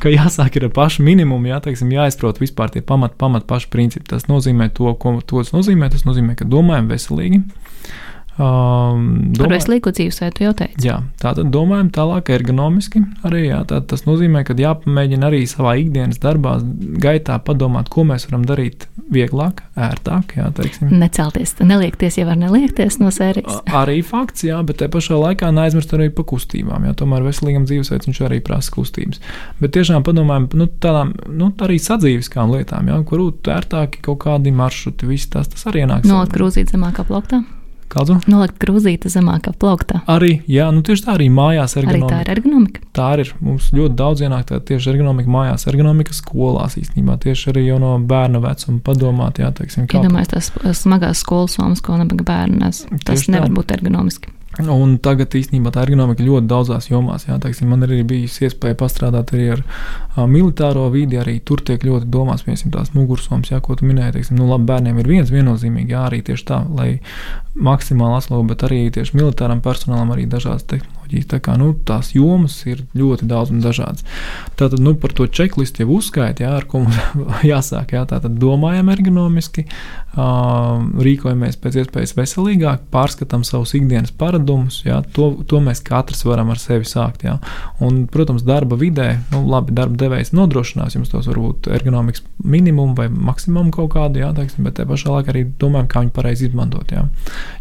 Speaker 4: ka jāsāk ar pašu minimumu, jā, teiksim, jāizprot vispār tie pamat, pamat paši principi. Tas nozīmē to, ko tas nozīmē. Tas nozīmē, ka domājam veselīgi.
Speaker 3: Um, domāju, Par veselīgu dzīvesveidu jau teicu.
Speaker 4: Jā, tā tad domājam tālāk ergonomiski. Arī, jā, tā, tas nozīmē, ka jāpamēģina arī savā ikdienas darbā gaitā padomāt, ko mēs varam darīt vieglāk, ērtāk. Jā, teiksim.
Speaker 3: Necelties, neliekties, ja var neliekties no sērijas.
Speaker 4: arī fakts, jā, bet te pašā laikā neaizmirst arī par kustībām. Jā, tomēr veselīgam dzīvesveidam viņš arī prasa kustības. Bet tiešām padomājam nu, tādām nu, arī sadzīviskām lietām, jā, kur ērtāki kaut kādi maršruti, viss tas, tas arī ienāks.
Speaker 3: Nolikt grūzīt zemākā plauktā.
Speaker 4: Kādu?
Speaker 3: Nolikt krūzīti zemākā plauktā.
Speaker 4: Arī, jā, nu tieši tā arī mājās
Speaker 3: ergonomika. Arī tā ir ergonomika.
Speaker 4: Tā ir. Mums ļoti daudz ienāk tā tieši ergonomika mājās, ergonomika skolās īstenībā. Tieši arī jau no bērna vecuma padomāt, jā, teiksim,
Speaker 3: kā. Iedomājieties tās smagās skolas somas, ko nebaga bērnas. Tas tieši nevar tā. būt ergonomiski.
Speaker 4: Un tagad īstenībā tā ergonomika ļoti daudzās jomās. Jā, teiksim, man arī bijusi iespēja pastrādāt arī ar a, militāro vidi. Arī tur tiek ļoti domāts, piemēram, tās mugursomas, jā, ko tu minēji. Teiksim, nu, labi, bērniem ir viens viennozīmīgi, jā, arī tieši tā, lai maksimāli atslābētu, bet arī tieši militāram personālam arī dažādas tehnoloģijas. Tā kā nu, tās jomas ir ļoti daudz un dažādas. Tātad nu, par to čeklistu jau uzskaitīt, jā, ar ko mums jāsāk. Jā, tātad domājam ergonomiski, rīkojamies pēc iespējas veselīgāk, pārskatām savus ikdienas paradumus. Jā, to, to mēs katrs varam ar sevi sākt. Jā. Un, protams, darba vidē, nu, labi, darba devējs nodrošinās jums tos varbūt ergonomikas minimumu vai maksimumu kaut kādu, jā, teiksim, bet te pašā laikā arī domājam, kā viņu pareizi izmantot. Jā.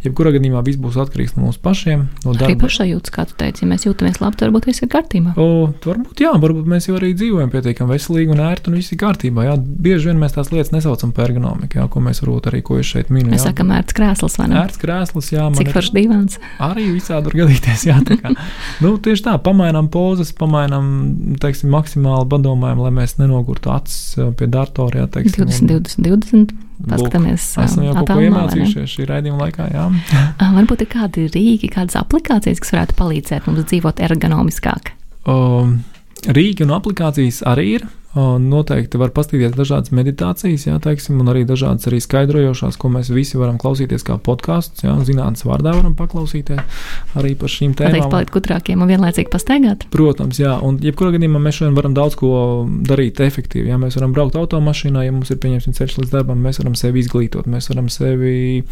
Speaker 4: Jebkurā gadījumā viss būs atkarīgs no mums pašiem. No
Speaker 3: darba. Arī pašsajūtas, kā tu teici, ja mēs jūtamies labi, tad varbūt viss ir kārtībā.
Speaker 4: O, varbūt, jā, varbūt mēs jau arī dzīvojam pietiekami veselīgi un ērti un viss ir kārtībā. Jā. Bieži vien mēs tās lietas nesaucam par ergonomiku, jā, ko mēs varbūt arī, ko es šeit minu.
Speaker 3: Mēs jā. sakam, ērts krēsls vai ne?
Speaker 4: Ērts krēsls, jā.
Speaker 3: Cik foršs divans.
Speaker 4: Arī visādi var gadīties, jā. Tā kā, nu, tieši tā, pamainām pozas, pamainām, teiksim, maksimāli padomājam, lai mēs nenogurtu acis pie datora, jā, teiksim.
Speaker 3: 20, 20, 20. paskatāmies.
Speaker 4: Esam jau kaut ko iemācījušies šī raidījuma laikā. Jā.
Speaker 3: Varbūt ir kādi rīki, kādas aplikācijas, kas varētu palīdzēt mums dzīvot ergonomiskāk.
Speaker 4: Um, Rīki un aplikācijas arī ir. Noteikti var paskatīties dažādas meditācijas, jā, teiksim, un arī dažādas arī skaidrojošās, ko mēs visi varam klausīties kā podkāstus. Zinātnīs vārdā varam paklausīties arī par šīm tēmām.
Speaker 3: Pateikt, palikt gudrākiem un vienlaicīgi pastaigāt.
Speaker 4: Protams, jā, un jebkurā gadījumā mēs šodien varam daudz ko darīt efektīvi. Jā, mēs varam braukt automašīnā, ja mums ir pieņemts ceļš līdz darbam, mēs varam sevi izglītot, mēs varam sevi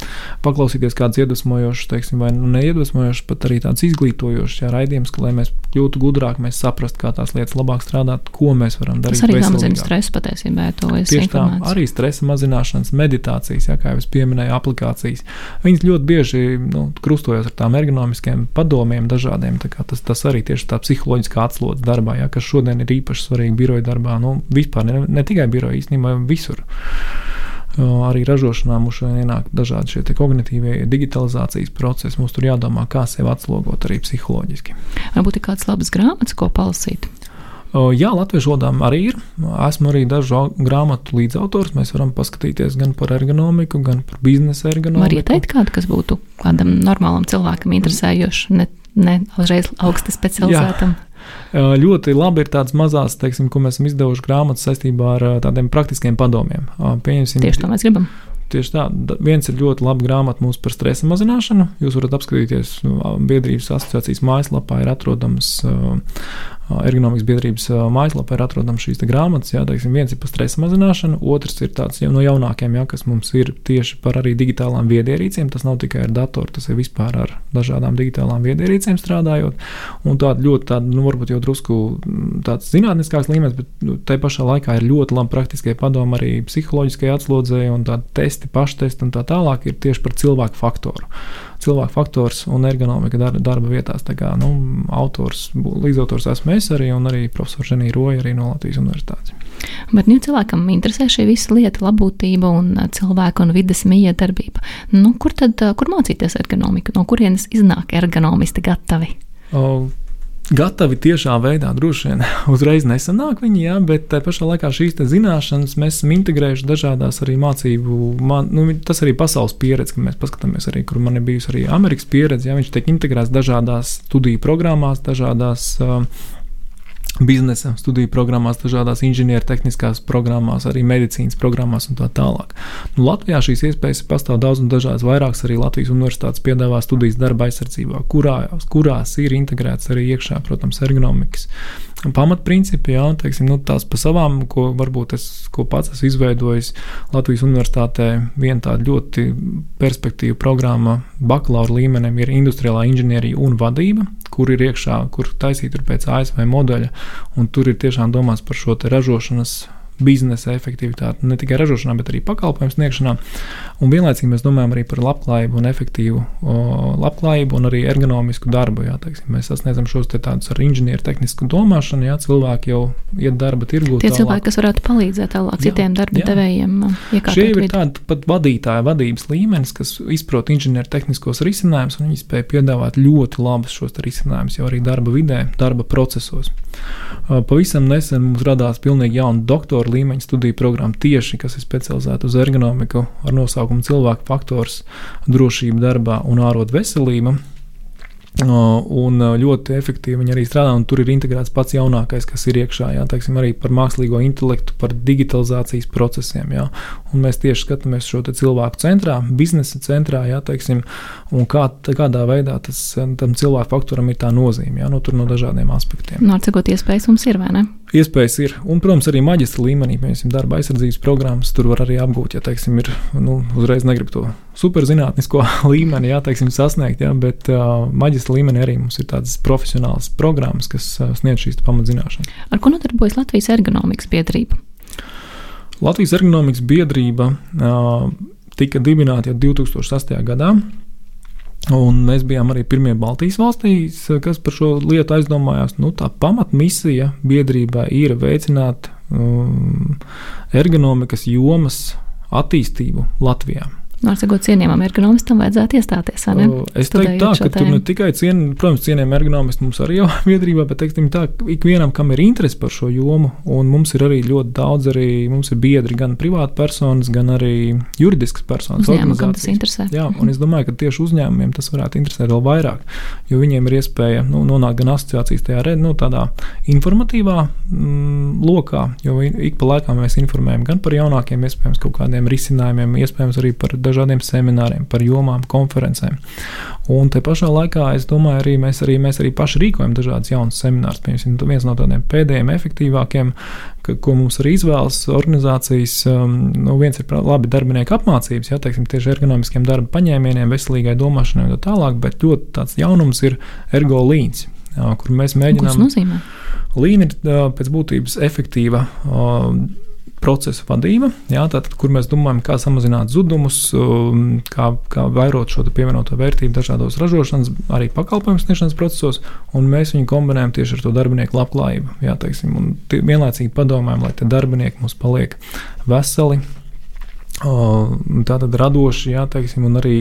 Speaker 4: paklausīties kāds iedvesmojošs, teiksim, vai nu, neiedvesmojošs, pat arī tāds izglītojošs raidījums, lai mēs kļūtu gudrāki, mēs saprastu, kā tās lietas labāk strādāt, ko mēs varam darīt
Speaker 3: arī samazina stresu patiesībā.
Speaker 4: Tieši tā, arī stresa mazināšanas, meditācijas, jā, kā jau es pieminēju, aplikācijas. Viņas ļoti bieži nu, krustojas ar tām ergonomiskiem padomiem dažādiem. Tas, tas arī tieši tā psiholoģiskā atslodze darbā, jā, kas šodien ir īpaši svarīgi biroja darbā. Nu, vispār ne, ne tikai biroja, īstenībā visur. Arī ražošanā mums ienāk dažādi šie kognitīvie digitalizācijas procesi. Mums tur jādomā, kā sevi atslogot arī psiholoģiski.
Speaker 3: Varbūt ir kādas labas grāmatas, ko palasīt.
Speaker 4: Jā, latviešu valodām arī ir. Esmu arī dažu grāmatu līdzautors. Mēs varam paskatīties gan par ergonomiku, gan par biznesa ergonomiku.
Speaker 3: Var ieteikt kādu, kas būtu kādam normālam cilvēkam interesējošs, ne, ne uzreiz augsti specializētam.
Speaker 4: Jā. Ļoti labi ir tādas mazas, teiksim, ko mēs esam izdevuši grāmatas saistībā ar tādiem praktiskiem padomiem.
Speaker 3: Pieņemsim, Tieši to mēs gribam.
Speaker 4: Tieši tā, viens ir ļoti laba grāmata mums par stresa mazināšanu. Jūs varat apskatīties biedrības asociācijas mājaslapā, ir atrodams ergonomikas biedrības mājaslapā ir atrodams šīs grāmatas. Jā, teiksim, viens ir par stresa mazināšanu, otrs ir tāds jau no jaunākiem, jā, kas mums ir tieši par arī digitālām viedierīcēm. Tas nav tikai ar datoru, tas ir vispār ar dažādām digitālām viedierīcēm strādājot. Un tāda ļoti, tāda, nu, varbūt jau drusku tāds zinātniskāks līmenis, bet nu, te pašā laikā ir ļoti labi praktiskie padomi arī psiholoģiskai atslodzībai un tādi testi, paštesti un tā tālāk ir tieši par cilvēku faktoru cilvēku faktors un ergonomika darba, darba vietās. Tā kā nu, autors, līdzautors esmu es arī un arī profesors Ženija Roja arī no Latvijas Universitātes.
Speaker 3: Bet, ja cilvēkam interesē šī visa lieta, labklājība un cilvēka un vidas miedarbība, nu, kur tad kur mācīties ergonomiku? No kurienes iznāk ergonomisti gatavi?
Speaker 4: O, gatavi tiešā veidā droši vien uzreiz nesanāk viņi, jā, bet tā pašā laikā šīs zināšanas mēs esam integrējuši dažādās arī mācību, man, nu, tas arī pasaules pieredze, kad mēs paskatāmies arī, kur man ir bijusi arī Amerikas pieredze, jā, viņš tiek integrēts dažādās studiju programmās, dažādās uh, biznesa studiju programmās, dažādās inženiertehniskās programmās, arī medicīnas programmās un tā tālāk. Nu, Latvijā šīs iespējas pastāv daudz un dažādas. Vairākas arī Latvijas universitātes piedāvā studijas darba aizsardzībā, kurā, kurās ir integrēts arī iekšā, protams, ergonomikas pamatprincipi, jā, teiksim, nu, tās pa savām, ko varbūt es ko pats esmu izveidojis Latvijas universitātē, viena tāda ļoti perspektīva programma bakalaura līmenim ir industriālā inženierija un vadība, kur ir iekšā, kur taisīt ir pēc ASV modeļa, un tur ir tiešām domāts par šo ražošanas biznesa efektivitāti, ne tikai ražošanā, bet arī pakalpojumu sniegšanā. Un vienlaicīgi mēs domājam arī par labklājību un efektīvu o, labklājību un arī ergonomisku darbu. Jā, teiksim, mēs sasniedzam šos te tādus ar inženieru tehnisku domāšanu, jā, cilvēki jau iet darba tirgū.
Speaker 3: Tie tālāk. cilvēki, kas varētu palīdzēt tālāk jā, citiem darba jā. devējiem.
Speaker 4: Šie ir tādi pat vadītāja vadības līmenis, kas izprot inženieru tehniskos risinājumus, un viņi spēj piedāvāt ļoti labus šos risinājumus jau arī darba vidē, darba procesos. Pavisam nesen mums radās pilnīgi jauna doktora līmeņa studiju programma tieši, kas ir specializēta uz ergonomiku ar nosaukumu cilvēku faktors, drošība darbā un ārot veselība. Un ļoti efektīvi viņi arī strādā, un tur ir integrēts pats jaunākais, kas ir iekšā, jā, teiksim, arī par mākslīgo intelektu, par digitalizācijas procesiem. Jā. Un mēs tieši skatāmies šo cilvēku centrā, biznesa centrā, jā, teiksim, un kā, kādā veidā tas, tam cilvēku faktoram ir tā nozīme, jā, no, nu, no dažādiem aspektiem.
Speaker 3: No, nu, cik iespējas mums ir, vai ne?
Speaker 4: Iespējas ir, un, protams, arī maģistra līmenī, piemēram, darba aizsardzības programmas, tur var arī apgūt, ja, teiksim, ir, nu, uzreiz negrib to superzinātnisko līmeni, jā, teiksim, sasniegt, jā, bet uh, maģistra līmenī arī mums ir tādas profesionālas programmas, kas sniedz šīs pamatzināšanas.
Speaker 3: Ar ko nodarbojas Latvijas ergonomikas biedrība?
Speaker 4: Latvijas ergonomikas biedrība uh, tika dibināta jau 2008. gadā. Un mēs bijām arī pirmie Baltijas valstīs, kas par šo lietu aizdomājās. Nu, tā pamatmisija biedrībā ir veicināt um, ergonomikas jomas attīstību Latvijā.
Speaker 3: Ar sakot, cienījamam ergonomistam vajadzētu iestāties.
Speaker 4: Es teiktu, tā, ka tur ne tikai cien, protams, cienījami ergonomisti mums arī jau biedrībā, bet teiksim, tā, ikvienam, kam ir interese par šo jomu, un mums ir arī ļoti daudz, arī mums ir biedri, gan privāti personas, gan arī juridiskas personas.
Speaker 3: Uzņēmumi, kam tas interesē.
Speaker 4: Jā, un es domāju, ka tieši uzņēmumiem tas varētu interesēt vēl vairāk, jo viņiem ir iespēja nu, nonākt gan asociācijas tajā nu, tādā informatīvā mm, lokā, jo ik pa laikam mēs informējam gan par jaunākiem, iespējams, kaut kādiem risinājumiem, iespējams arī par dažādiem dažādiem semināriem, par jomām, konferencēm. Un te pašā laikā es domāju, arī mēs arī, mēs arī paši rīkojam dažādas jaunas seminārus. Piemēram, viens no tādiem pēdējiem, efektīvākiem, ka, ko mums arī izvēlas organizācijas, um, nu, viens ir labi darbinieku apmācības, ja teiksim, tieši ergonomiskiem darba paņēmieniem, veselīgai domāšanai un tā tālāk, bet ļoti tāds jaunums ir ergo līnijas. Kur mēs mēģinām.
Speaker 3: Kas nozīmē?
Speaker 4: Līna ir pēc būtības efektīva procesa vadība, jā, tātad, kur mēs domājam, kā samazināt zudumus, um, kā, kā vairot šo pievienoto vērtību dažādos ražošanas, arī pakalpojumu sniegšanas procesos, un mēs viņu kombinējam tieši ar to darbinieku labklājību. Jā, teiksim, un vienlaicīgi padomājam, lai tie darbinieki mums paliek veseli, tātad radoši, jā, teiksim, un arī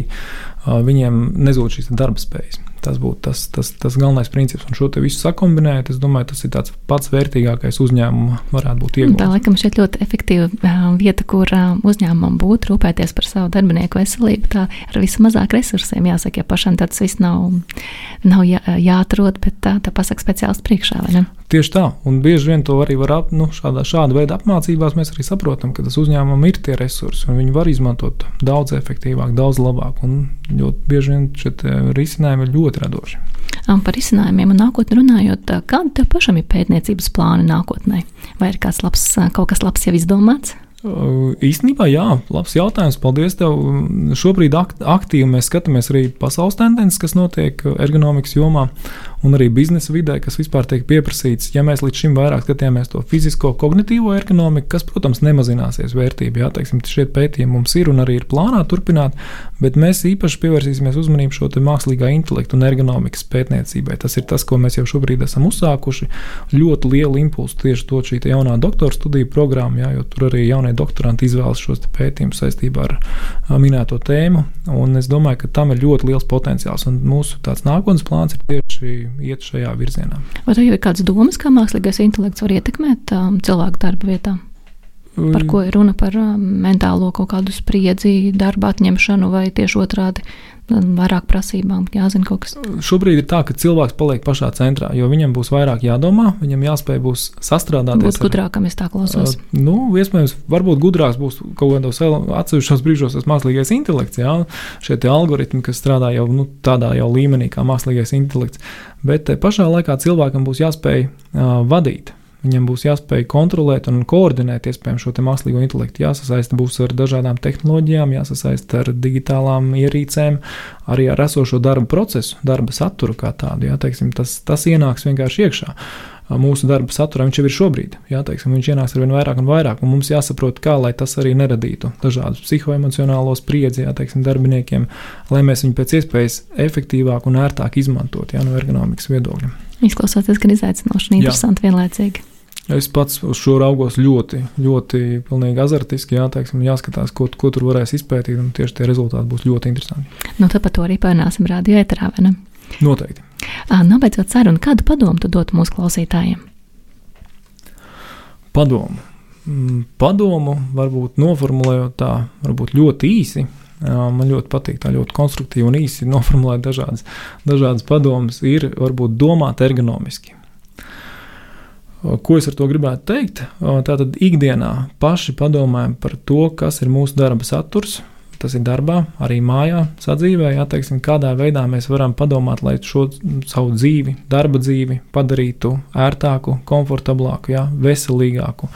Speaker 4: viņiem nezūd šīs darba spējas. Tas būtu tas, tas, tas galvenais princips. Un šo te visu sakombinējot, es domāju, tas ir tāds pats vērtīgākais uzņēmuma varētu būt iegūts.
Speaker 3: Tā laikam šeit ļoti efektīva uh, vieta, kur uh, uzņēmumam būtu rūpēties par savu darbinieku veselību. Tā ar vismazāk resursiem jāsaka, ja pašam tas viss nav, nav jā, jāatrod, bet tā, tā pasaka speciālists priekšā?
Speaker 4: Tieši tā, un bieži vien to arī var ap, nu, šādā, šāda veida apmācībās. Mēs arī saprotam, ka tas uzņēmumam ir tie resursi, un viņi var izmantot daudz efektīvāk, daudz labāk. Un ļoti bieži vien šie risinājumi ir ļoti radoši.
Speaker 3: Par izcinājumiem un nākotnē runājot, kāda tev pašam ir pētniecības plāna nākotnē? Vai ir kāds labs, kaut kas labs jau izdomāts?
Speaker 4: Īstenībā, jā, labs jautājums. Paldies tev. Šobrīd aktīvi mēs skatāmies arī pasaules tendences, kas notiek ergonomikas jomā un arī biznesa vidē, kas vispār tiek pieprasīts. Ja mēs līdz šim vairāk skatījāmies to fizisko, kognitīvo ergonomiku, kas, protams, nemazināsies vērtība, jā, teiksim, šie pētījumi mums ir un arī ir plānā turpināt, bet mēs īpaši pievērsīsimies uzmanību šo mākslīgā intelektu un ergonomikas pētniecībai. Tas ir tas, ko mēs jau šobrīd esam uzsākuši. Ļoti lielu impulsu tieši to šī jaunā doktora studiju programma, jā, jo tur arī jaunie doktoranti izvēlas šos pētījumus saistībā ar minēto tēmu. Un es domāju, ka tam ir ļoti liels potenciāls. Un mūsu nākotnes plāns ir tieši iet šajā virzienā.
Speaker 3: Vai tev ir kādas domas, kā mākslīgais intelekts var ietekmēt um, cilvēku darba vietā? Par ko ir runa par um, mentālo kaut kādu spriedzi, darba atņemšanu vai tieši otrādi vairāk prasībām, jāzina kaut kas.
Speaker 4: Šobrīd ir tā, ka cilvēks paliek pašā centrā, jo viņam būs vairāk jādomā, viņam jāspēj būs sastrādāties.
Speaker 3: Būs gudrākam, es tā klausos.
Speaker 4: Uh, nu, iespējams, varbūt gudrāks būs kaut kādos atsevišķos brīžos tas mākslīgais intelekts, jā, šie algoritmi, kas strādā jau nu, tādā jau līmenī kā mākslīgais intelekts. Bet pašā laikā cilvēkam būs jāspēj uh, vadīt Viņam būs jāspēj kontrolēt un koordinēt iespējams šo mākslīgo intelektu. Jāsasaista būs ar dažādām tehnoloģijām, jāsasaista ar digitālām ierīcēm, arī ar esošo darba procesu, darba saturu kā tādu. Jā, teiksim, tas, tas ienāks vienkārši iekšā. Mūsu darba saturā viņš jau ir šobrīd. Jā, teiksim, viņš ienāks ar vien vairāk un vairāk, un mums jāsaprot, kā lai tas arī neradītu dažādus psihoemocionālos spriedzi jā, teiksim, darbiniekiem, lai mēs viņu pēc iespējas efektīvāk un ērtāk izmantotu no ergonomikas viedokļa.
Speaker 3: Izklausās gan izaicinoši un interesanti vienlaicīgi.
Speaker 4: Es pats uz šo raugos ļoti, ļoti azartiski. Jā, teiksim, jāskatās, ko, ko tur varēs izpētīt, un tieši tie rezultāti būs ļoti interesanti.
Speaker 3: Nu, tad par to arī parunāsim rādio eterā, vai ne?
Speaker 4: Noteikti.
Speaker 3: Nobeidzot sarunu, kādu padomu tu dotu mūsu klausītājiem?
Speaker 4: Padomu. Mm, padomu varbūt noformulējot tā, varbūt ļoti īsi. Man ļoti patīk tā ļoti konstruktīvi un īsi noformulēt dažādas, dažādas padomas. Ir varbūt domāt ergonomiski Ko es ar to gribētu teikt? Tātad ikdienā paši padomājam par to, kas ir mūsu darba saturs. Tas ir darbā, arī mājā, sadzīvē, jā, teiksim, kādā veidā mēs varam padomāt, lai šo savu dzīvi, darba dzīvi padarītu ērtāku, komfortablāku, jā, veselīgāku.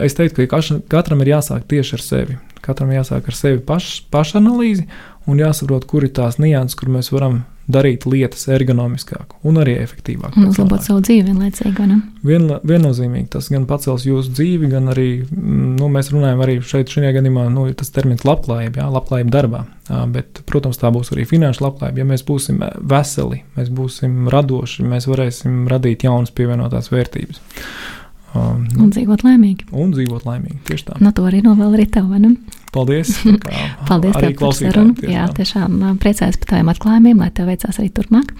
Speaker 4: Es teiktu, ka katram ir jāsāk tieši ar sevi. Katram jāsāk ar sevi paš, pašanalīzi un jāsaprot, kur ir tās nianses, kur mēs varam darīt lietas ergonomiskāk un arī efektīvāk.
Speaker 3: Un uzlabot savu dzīvi vienlaicīgi.
Speaker 4: Vien, viennozīmīgi tas gan pacels jūsu dzīvi, gan arī mm, nu, mēs runājam arī šeit, šajā gadījumā, nu, tas termins labklājība, jā, labklājība darbā. Bet, protams, tā būs arī finanšu labklājība. Ja mēs būsim veseli, mēs būsim radoši, mēs varēsim radīt jaunas pievienotās vērtības. Um,
Speaker 3: Un dzīvot laimīgi.
Speaker 4: Un dzīvot laimīgi. Tieši tā.
Speaker 3: No to arī novēl arī tev, vai ne?
Speaker 4: Paldies.
Speaker 3: Paldies
Speaker 4: klausītājiem,
Speaker 3: sarunu.
Speaker 4: tieši
Speaker 3: Jā,
Speaker 4: tā.
Speaker 3: tiešām ā, priecājos par taviem atklājumiem, lai tev veicās arī turpmāk.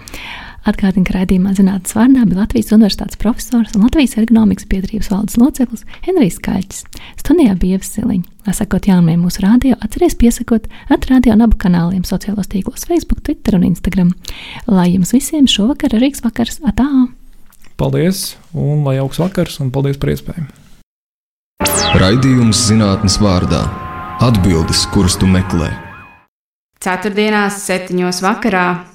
Speaker 3: Atgādinu, ka raidījumā zinātnīs vārdā bija Latvijas Universitātes profesors un Latvijas ergonomikas biedrības valdes loceklis Henrijs Kaļķis. Studijā bija Ievsiliņa. Lai sakot jaunumiem mūsu rādio, atceries piesakot at radio un abu kanāliem sociālos tīklos Facebook, Twitter un Instagram. Lai jums visiem šovakar ir rīks vakars atā!
Speaker 4: Paldies, un lai jauks vakars, un paldies par iespēju.
Speaker 1: Raidījums zinātnes vārdā - atbildes, kuras tu meklē.
Speaker 2: Ceturtdienās, septiņos vakarā